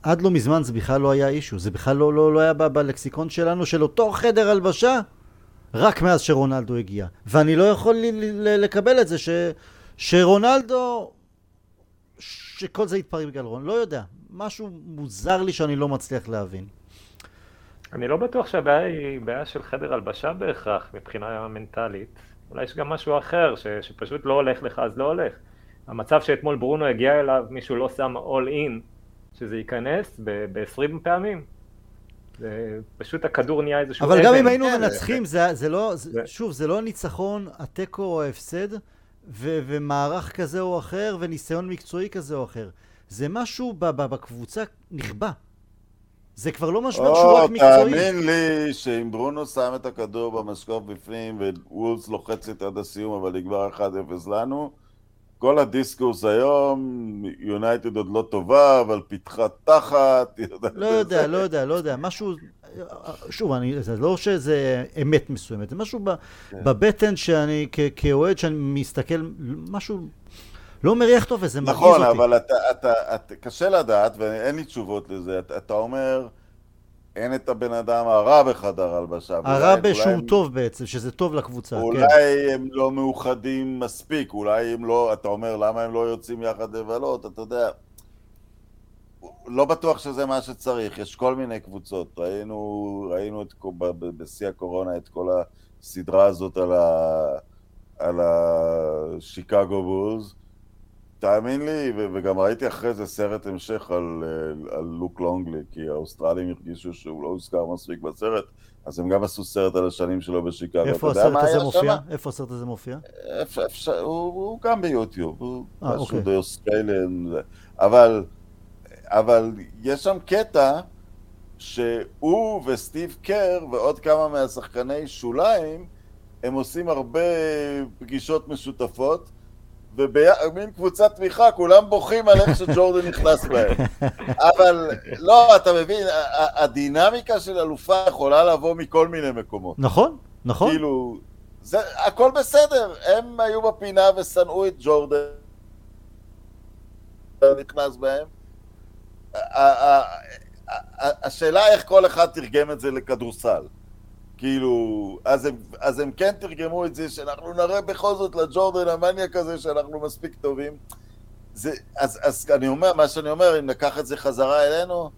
[SPEAKER 1] עד לא מזמן זה בכלל לא היה אישו, זה בכלל לא, לא, לא היה בלקסיקון שלנו, של אותו חדר הלבשה, רק מאז שרונלדו הגיע. ואני לא יכול לקבל את זה ש, שרונלדו שכל זה יתפרק בגלל רון, לא יודע. משהו מוזר לי שאני לא מצליח להבין.
[SPEAKER 3] אני לא בטוח שהבעיה היא בעיה של חדר הלבשה בהכרח, מבחינה מנטלית. אולי יש גם משהו אחר, ש, שפשוט לא הולך לך אז לא הולך. המצב שאתמול ברונו הגיע אליו, מישהו לא שם all in, שזה ייכנס ב-20 פעמים. זה פשוט הכדור נהיה איזשהו
[SPEAKER 1] אבל גם אם היינו מנצחים, זה, זה לא, זה, שוב, זה לא ניצחון, התיקו או ההפסד. ו- ומערך כזה או אחר, וניסיון מקצועי כזה או אחר. זה משהו ב- ב- בקבוצה נכבה. זה כבר לא משבר שהוא רק מקצועי.
[SPEAKER 2] תאמין לי שאם ברונו שם את הכדור במשקוף בפנים ווולס לוחצת עד הסיום אבל נגמר 1-0 לנו, כל הדיסקורס היום, יונייטד עוד לא טובה, אבל פיתחה תחת.
[SPEAKER 1] לא יודע, לא יודע, לא יודע. משהו, שוב, אני, זה לא שזה אמת מסוימת, זה משהו ב, כן. בבטן שאני, כאוהד, שאני מסתכל, משהו לא מריח טוב וזה מרגיז
[SPEAKER 2] נכון,
[SPEAKER 1] אותי.
[SPEAKER 2] נכון, אבל אתה, אתה, אתה, קשה לדעת, ואין לי תשובות לזה. אתה, אתה אומר... אין את הבן אדם הרע בחדר הלבשה.
[SPEAKER 1] הרע בשום הם... טוב בעצם, שזה טוב לקבוצה,
[SPEAKER 2] אולי כן. אולי הם לא מאוחדים מספיק, אולי הם לא, אתה אומר למה הם לא יוצאים יחד לבלות, אתה יודע. לא בטוח שזה מה שצריך, יש כל מיני קבוצות. ראינו, ראינו את, בשיא הקורונה את כל הסדרה הזאת על, ה, על השיקגו בוז. תאמין לי, וגם ראיתי אחרי זה סרט המשך על, על לוק לונגלי, כי האוסטרלים הרגישו שהוא לא הוזכר מספיק בסרט, אז הם גם עשו סרט על השנים שלו בשיקגו.
[SPEAKER 1] איפה הסרט הזה מופיע? שמה? איפה הסרט הזה מופיע?
[SPEAKER 2] אפשר, אפשר, הוא, הוא גם ביוטיוב, הוא אה, אה, משהו די Australian, אבל, אבל יש שם קטע שהוא וסטיב קר ועוד כמה מהשחקני שוליים, הם עושים הרבה פגישות משותפות, ובמין קבוצת תמיכה כולם בוכים על איך שג'ורדן נכנס בהם. אבל לא, אתה מבין, הדינמיקה של אלופה יכולה לבוא מכל מיני מקומות.
[SPEAKER 1] נכון, נכון.
[SPEAKER 2] כאילו, זה, הכל בסדר, הם היו בפינה ושנאו את ג'ורדן, נכנס בהם. השאלה איך כל אחד תרגם את זה לכדורסל. כאילו, אז הם, אז הם כן תרגמו את זה, שאנחנו נראה בכל זאת לג'ורדן המניאק הזה שאנחנו מספיק טובים. זה, אז, אז אני אומר, מה שאני אומר, אם נקח את זה חזרה אלינו,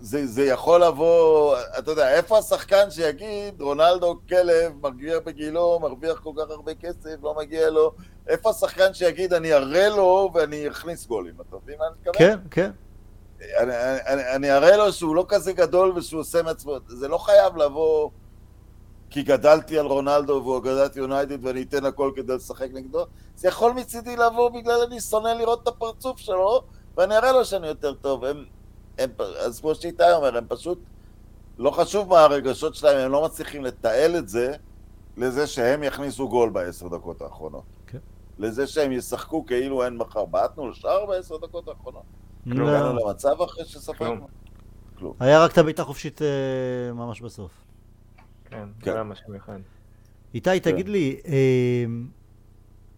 [SPEAKER 2] זה, זה יכול לבוא, אתה יודע, איפה השחקן שיגיד, רונלדו כלב, מגיע בגילו, מרוויח כל כך הרבה כסף, לא מגיע לו, איפה השחקן שיגיד, אני אראה לו ואני אכניס גולים, אתה מבין מה אני מתכוון?
[SPEAKER 1] כן, כן.
[SPEAKER 2] אני, אני, אני אראה לו שהוא לא כזה גדול ושהוא עושה מעצמו, זה לא חייב לבוא כי גדלתי על רונלדו והוא גדלתי יונייטד ואני אתן הכל כדי לשחק נגדו, זה יכול מצידי לבוא בגלל אני שונא לראות את הפרצוף שלו ואני אראה לו שאני יותר טוב. הם, הם, אז כמו שאיתי אומר, הם פשוט, לא חשוב מה הרגשות שלהם, הם לא מצליחים לתעל את זה לזה שהם יכניסו גול בעשר דקות האחרונות. Okay. כן. לזה שהם ישחקו כאילו אין מחר. בעטנו לשער בעשר דקות האחרונות. לא הגענו למצב אחרי שספרנו?
[SPEAKER 1] כלום. היה רק את הבעיטה חופשית אה, ממש בסוף.
[SPEAKER 3] כן, זה כן. היה משהו אחד.
[SPEAKER 1] איתי, תגיד כן. לי, אה,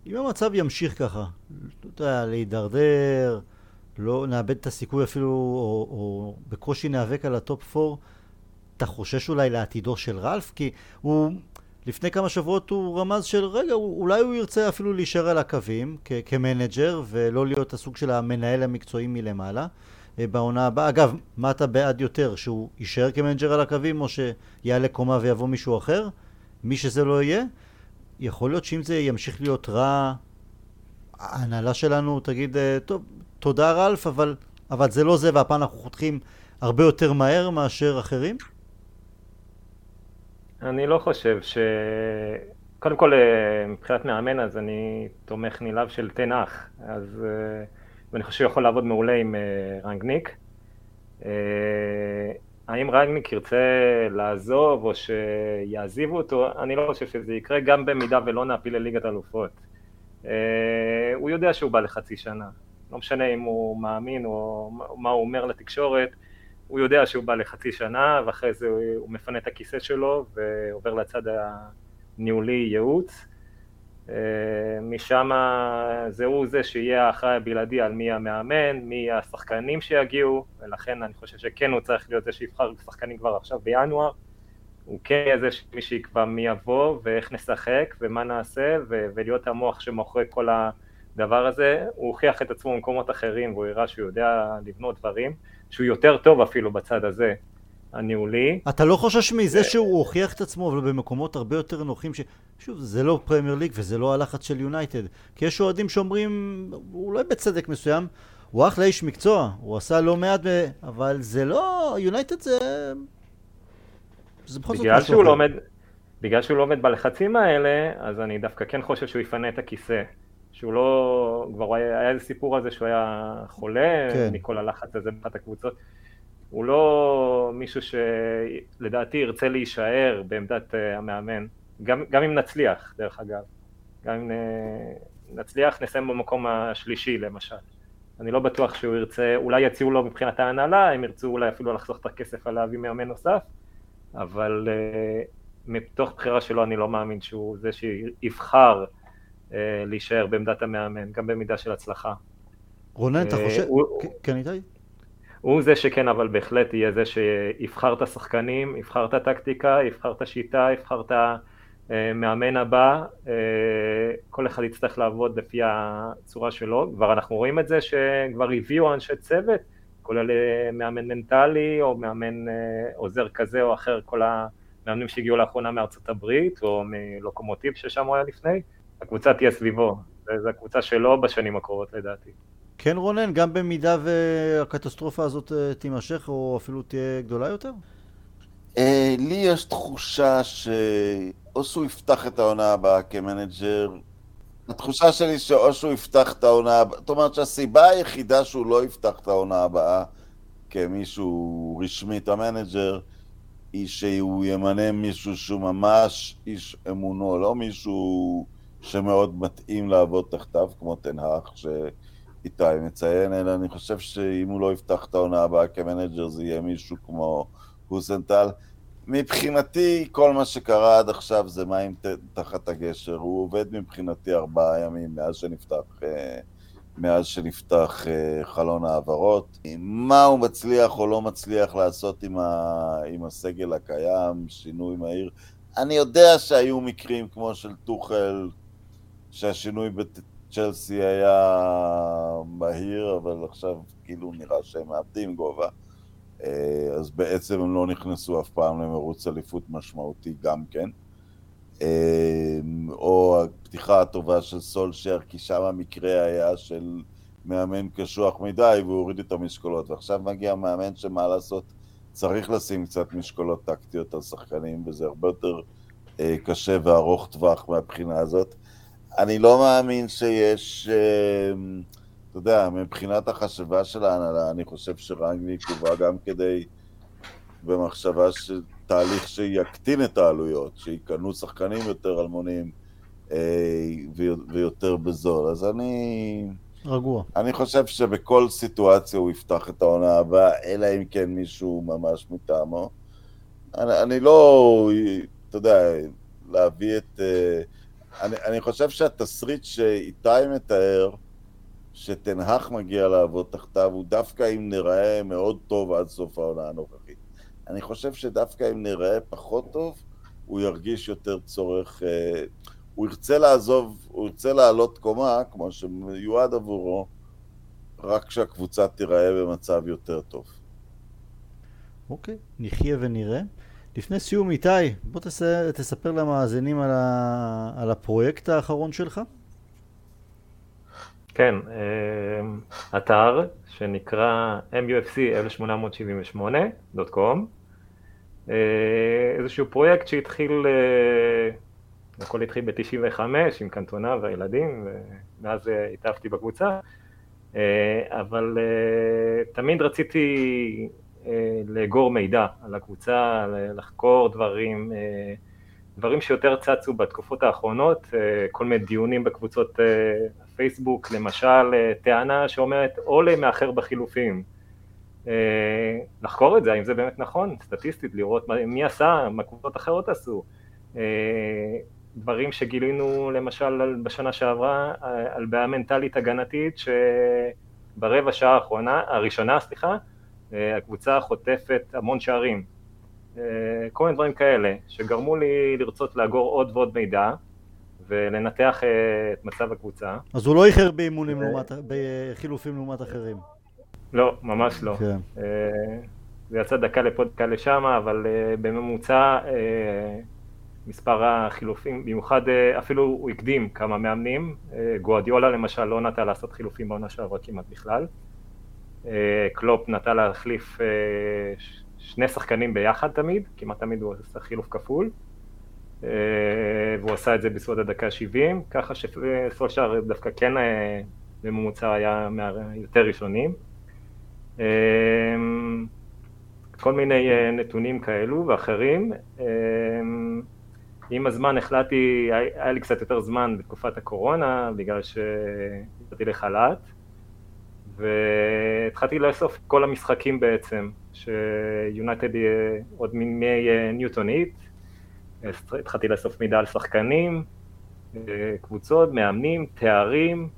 [SPEAKER 1] אם המצב ימשיך ככה, אתה יודע, להידרדר, לא נאבד את הסיכוי אפילו, או, או בקושי ניאבק על ה top 4, אתה חושש אולי לעתידו של רלף? כי הוא, לפני כמה שבועות הוא רמז של רגע, אולי הוא ירצה אפילו להישאר על הקווים כ- כמנג'ר ולא להיות הסוג של המנהל המקצועי מלמעלה. אה, בעונה הבאה. אגב, מה אתה בעד יותר? שהוא יישאר כמנג'ר על הקווים או שיעלה קומה ויבוא מישהו אחר? מי שזה לא יהיה? יכול להיות שאם זה ימשיך להיות רע, ההנהלה שלנו תגיד, אה, טוב, תודה רלף, אבל, אבל זה לא זה והפעם אנחנו חותכים הרבה יותר מהר מאשר אחרים?
[SPEAKER 3] אני לא חושב ש... קודם כל, אה, מבחינת מאמן, אז אני תומך נלהב של תנח. אז ואני חושב שהוא יכול לעבוד מעולה עם uh, רנגניק. האם רנגניק ירצה לעזוב או שיעזיבו אותו, אני לא חושב שזה יקרה, גם במידה ולא נעפיל לליגת אלופות. הוא יודע שהוא בא לחצי שנה, לא משנה אם הוא מאמין או מה הוא אומר לתקשורת, הוא יודע שהוא בא לחצי שנה ואחרי זה הוא מפנה את הכיסא שלו ועובר לצד הניהולי ייעוץ. אה, משם זה הוא זה שיהיה האחראי הבלעדי על מי המאמן, מי השחקנים שיגיעו, ולכן אני חושב שכן הוא צריך להיות זה שיבחר שחקנים כבר עכשיו בינואר. הוא כן יהיה זה מי שיקבע מי יבוא ואיך נשחק ומה נעשה ו- ולהיות המוח שמאחורי כל הדבר הזה. הוא הוכיח את עצמו במקומות אחרים והוא הראה שהוא יודע לבנות דברים, שהוא יותר טוב אפילו בצד הזה הניהולי.
[SPEAKER 1] אתה לא חושש מזה שהוא הוכיח את עצמו, אבל במקומות הרבה יותר נוחים, ש... שוב, זה לא פרמייר ליג וזה לא הלחץ של יונייטד. כי יש אוהדים שאומרים, אולי בצדק מסוים, הוא אחלה איש מקצוע, הוא עשה לא מעט, אבל זה לא, יונייטד זה...
[SPEAKER 3] זה בכל זאת משהו לא עומד, בגלל שהוא לא עומד בלחצים האלה, אז אני דווקא כן חושב שהוא יפנה את הכיסא. שהוא לא, כבר היה, היה איזה סיפור הזה שהוא היה חולה כן. מכל הלחץ הזה באחת הקבוצות. הוא לא מישהו שלדעתי ירצה להישאר בעמדת אה, המאמן, גם, גם אם נצליח, דרך אגב. גם אם אה, נצליח, נסיים במקום השלישי למשל. אני לא בטוח שהוא ירצה, אולי יציעו לו מבחינת ההנהלה, הם ירצו אולי אפילו לחסוך את הכסף על להביא מאמן נוסף, אבל uh, מתוך בחירה שלו אני לא מאמין שהוא זה שיבחר uh, להישאר בעמדת המאמן, גם במידה של הצלחה.
[SPEAKER 1] רונן, אתה חושב... כן, איתי?
[SPEAKER 3] הוא זה שכן, אבל בהחלט יהיה זה שיבחר את השחקנים, יבחר את הטקטיקה, יבחר את השיטה, יבחר את המאמן הבא, אה, כל אחד יצטרך לעבוד לפי הצורה שלו, כבר אנחנו רואים את זה שכבר הביאו אנשי צוות, כולל אה, מאמן מנטלי או מאמן אה, עוזר כזה או אחר, כל המאמנים שהגיעו לאחרונה מארצות הברית או מלוקומוטיב ששם הוא היה לפני, הקבוצה תהיה סביבו, זו הקבוצה שלו בשנים הקרובות לדעתי.
[SPEAKER 1] כן רונן, גם במידה והקטסטרופה הזאת אה, תימשך או אפילו תהיה גדולה יותר?
[SPEAKER 2] אה, לי יש תחושה שאו שהוא יפתח את העונה הבאה כמנג'ר, התחושה שלי שאו שהוא יפתח את העונה הבאה, זאת אומרת שהסיבה היחידה שהוא לא יפתח את העונה הבאה כמישהו רשמית המנג'ר, היא שהוא ימנה מישהו שהוא ממש איש אמונו, לא מישהו שמאוד מתאים לעבוד תחתיו, כמו טן האג, ש... איתי מציין, אלא אני חושב שאם הוא לא יפתח את העונה הבאה כמנג'ר זה יהיה מישהו כמו האזנהוטל. מבחינתי, כל מה שקרה עד עכשיו זה מים תחת הגשר. הוא עובד מבחינתי ארבעה ימים מאז שנפתח, אה, מאז שנפתח אה, חלון העברות. מה הוא מצליח או לא מצליח לעשות עם, ה, עם הסגל הקיים, שינוי מהיר. אני יודע שהיו מקרים כמו של טוחל, שהשינוי בת... צ'לסי היה מהיר, אבל עכשיו כאילו נראה שהם מאבדים גובה. אה, אז בעצם הם לא נכנסו אף פעם למרוץ אליפות משמעותי גם כן. אה, או הפתיחה הטובה של סולשייר, כי שם המקרה היה של מאמן קשוח מדי והוא הוריד את המשקולות. ועכשיו מגיע מאמן שמה לעשות, צריך לשים קצת משקולות טקטיות על שחקנים, וזה הרבה יותר אה, קשה וארוך טווח מהבחינה הזאת. אני לא מאמין שיש, אמ, אתה יודע, מבחינת החשבה של ההנהלה, אני חושב שרנגניק הובא גם כדי, במחשבה של תהליך שיקטין את העלויות, שיקנו שחקנים יותר אלמונים אה, ויותר בזול. אז אני...
[SPEAKER 1] רגוע.
[SPEAKER 2] אני חושב שבכל סיטואציה הוא יפתח את העונה הבאה, אלא אם כן מישהו ממש מטעמו. אני, אני לא, אתה יודע, להביא את... אה, אני, אני חושב שהתסריט שאיתי מתאר, שתנהך מגיע לעבוד תחתיו, הוא דווקא אם נראה מאוד טוב עד סוף העונה הנוכחית. אני חושב שדווקא אם נראה פחות טוב, הוא ירגיש יותר צורך, אה, הוא ירצה לעזוב, הוא ירצה לעלות קומה, כמו שמיועד עבורו, רק כשהקבוצה תיראה במצב יותר טוב.
[SPEAKER 1] אוקיי, נחיה ונראה. לפני סיום, איתי, בוא תס... תספר למאזינים על, ה... על הפרויקט האחרון שלך.
[SPEAKER 3] כן, אה, אתר שנקרא MUFC1878.com אה, איזשהו פרויקט שהתחיל, אה, הכל התחיל ב-95 עם קנטונה והילדים ומאז התאהבתי בקבוצה אבל תמיד רציתי לאגור מידע על הקבוצה, לחקור דברים, דברים שיותר צצו בתקופות האחרונות, כל מיני דיונים בקבוצות פייסבוק, למשל, אה, טענה שאומרת עולה מאחר בחילופים. אה, לחקור את זה, האם זה באמת נכון, סטטיסטית, לראות מי עשה, מה קבוצות אחרות עשו. אה, דברים שגילינו למשל בשנה שעברה על בעיה מנטלית הגנתית שברבע שעה האחרונה, הראשונה, סליחה, הקבוצה חוטפת המון שערים. כל מיני דברים כאלה שגרמו לי לרצות לאגור עוד ועוד מידע ולנתח אה, את מצב הקבוצה.
[SPEAKER 1] אז הוא לא איחר באימונים לעומת, בחילופים לעומת אחרים.
[SPEAKER 3] לא, ממש לא. כן. אה, זה יצא דקה לפה דקה לשם, אבל אה, בממוצע מספר החילופים, במיוחד אפילו הוא הקדים כמה מאמנים, גואדיולה למשל לא נטה לעשות חילופים בעונה שעברה כמעט בכלל, קלופ נטה להחליף שני שחקנים ביחד תמיד, כמעט תמיד הוא עושה חילוף כפול, אה, והוא עשה את זה בסביבות הדקה 70, ככה שסולשאר דווקא כן אה, בממוצע היה מהיותר ראשונים. אה, כל מיני נתונים כאלו ואחרים. עם הזמן החלטתי, היה לי קצת יותר זמן בתקופת הקורונה, בגלל שהתחלתי לחל"ת, והתחלתי לאסוף כל המשחקים בעצם, שיונייטד עוד מימי ניוטונית, התחלתי לאסוף מידע על שחקנים, אה, קבוצות, מאמנים, תארים,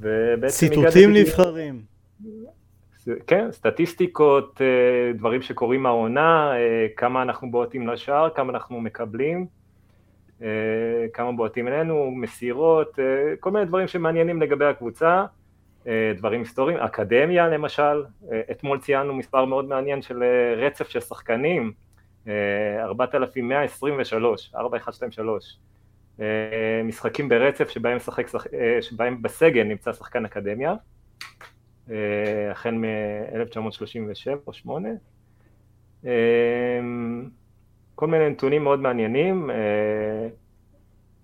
[SPEAKER 1] ובעצם... ציטוטים נבחרים.
[SPEAKER 3] כן, סטטיסטיקות, אה, דברים שקורים מהעונה, אה, כמה אנחנו בועטים לשער, כמה אנחנו מקבלים, כמה בועטים אלינו, מסירות, כל מיני דברים שמעניינים לגבי הקבוצה, דברים היסטוריים, אקדמיה למשל, אתמול ציינו מספר מאוד מעניין של רצף של שחקנים, 4123, 4123 משחקים ברצף שבהם, שחק, אה, שבהם בסגל נמצא שחקן אקדמיה, אה, החל מ-1937 או 8. אה, כל מיני נתונים מאוד מעניינים,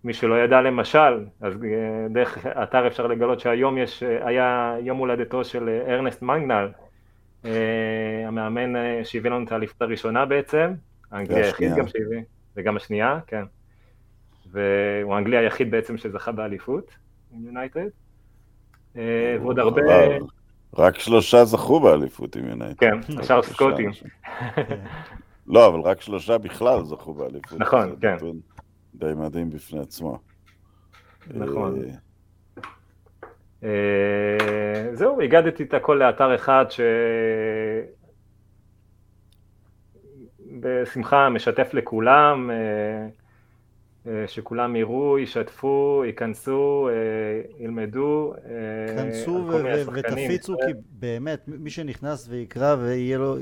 [SPEAKER 3] מי שלא ידע למשל, אז דרך האתר אפשר לגלות שהיום יש, היה יום הולדתו של ארנסט מנגנל, המאמן שהביא לנו את האליפות הראשונה בעצם, האנגלי היחיד גם שהביא, וגם השנייה, כן. והוא האנגלי היחיד בעצם שזכה באליפות עם יונייטד. אה, ועוד הרבה...
[SPEAKER 2] רק שלושה זכו באליפות עם יונייטד.
[SPEAKER 3] כן, השאר סקוטים.
[SPEAKER 2] לא, אבל רק שלושה בכלל זכו באליפות.
[SPEAKER 3] נכון, כן.
[SPEAKER 2] די מדהים בפני עצמו.
[SPEAKER 3] נכון. אה, אה, זהו, הגדתי את הכל לאתר אחד ש... בשמחה משתף לכולם, אה, שכולם יראו, ישתפו, ייכנסו, אה, ילמדו.
[SPEAKER 1] כנסו ותפיצו, כי באמת, מי שנכנס ויקרא ויהיה לו...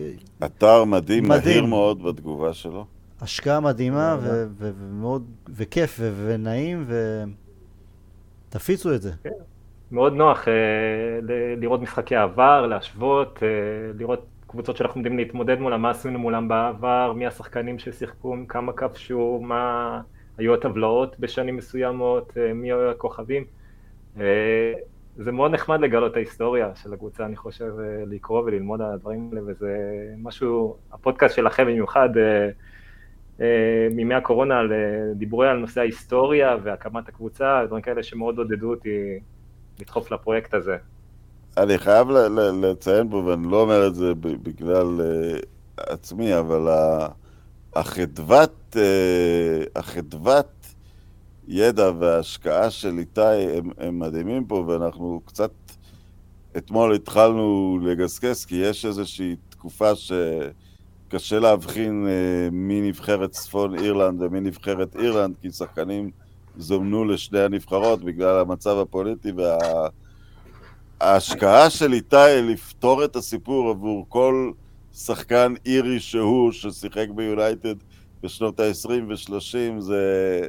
[SPEAKER 2] אתר מדהים, מהיר מאוד בתגובה שלו.
[SPEAKER 1] השקעה מדהימה ומאוד, וכיף ונעים, ותפיצו את זה. כן.
[SPEAKER 3] מאוד נוח לראות משחקי עבר, להשוות, לראות קבוצות שאנחנו יודעים להתמודד מולם, מה עשינו מולם בעבר, מי השחקנים ששיחקו, כמה כבשו, מה היו הטבלאות בשנים מסוימות, אה, מי היו הכוכבים. אה, זה מאוד נחמד לגלות את ההיסטוריה של הקבוצה, אני חושב, אה, לקרוא וללמוד על הדברים האלה, וזה משהו, הפודקאסט שלכם במיוחד, מימי הקורונה, על דיבורי על נושא ההיסטוריה והקמת הקבוצה, דברים כאלה שמאוד עודדו אותי לדחוף לפרויקט הזה.
[SPEAKER 2] אני חייב לציין פה, ואני לא אומר את זה בגלל uh, עצמי, אבל החדוות, החדוות ידע וההשקעה של איתי הם, הם מדהימים פה, ואנחנו קצת אתמול התחלנו לגסגס, כי יש איזושהי תקופה קשה להבחין אה, מי נבחרת צפון אירלנד ומי נבחרת אירלנד, כי שחקנים זומנו לשני הנבחרות בגלל המצב הפוליטי וההשקעה של איתי לפתור את הסיפור עבור כל שחקן אירי שהוא ששיחק ביונייטד בשנות ה-20 ו-30 זה...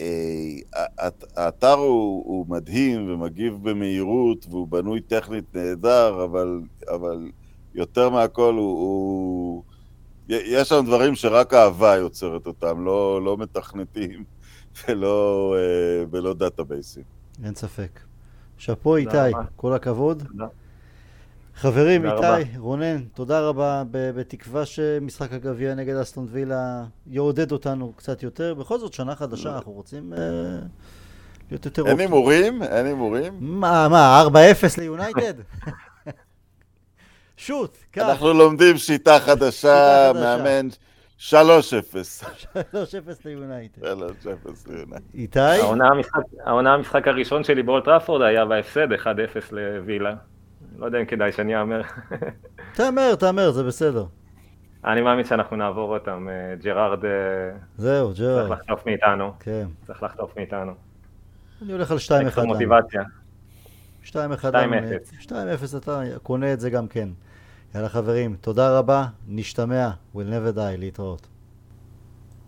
[SPEAKER 2] אה, האתר הוא, הוא מדהים ומגיב במהירות והוא בנוי טכנית נהדר, אבל, אבל יותר מהכל הוא, הוא... יש שם דברים שרק אהבה יוצרת אותם, לא, לא מתכנתים ולא, אה, ולא דאטאבייסים.
[SPEAKER 1] אין ספק. שאפו איתי, כל הכבוד. תודה. חברים, איתי, רבה. רונן, תודה רבה, בתקווה שמשחק הגביע נגד אסטון וילה יעודד אותנו קצת יותר. בכל זאת, שנה חדשה, אנחנו רוצים אה, להיות יותר...
[SPEAKER 2] אין הימורים? אין הימורים?
[SPEAKER 1] מה, מה, 4-0 ליונייטד? שוט,
[SPEAKER 2] קח. אנחנו לומדים שיטה חדשה, מאמן 3-0. 3-0
[SPEAKER 1] ליונייטד. 3-0
[SPEAKER 2] ליונייטד.
[SPEAKER 1] איתי?
[SPEAKER 3] העונה המשחק הראשון שלי באולד טראפורד היה בהפסד 1-0 לווילה. לא יודע אם כדאי שאני אאמר.
[SPEAKER 1] תאמר, תאמר, זה בסדר.
[SPEAKER 3] אני מאמין שאנחנו נעבור אותם. אה, ג'רארד... אה,
[SPEAKER 1] זהו, ג'רארד.
[SPEAKER 3] צריך לחטוף מאיתנו.
[SPEAKER 1] כן.
[SPEAKER 3] צריך לחטוף מאיתנו.
[SPEAKER 1] אני הולך על 2-1.
[SPEAKER 3] מוטיבציה.
[SPEAKER 1] 2-1. 2-0. 2-0 אתה קונה את זה גם כן. יאללה חברים, תודה רבה, נשתמע, we'll never die, להתראות.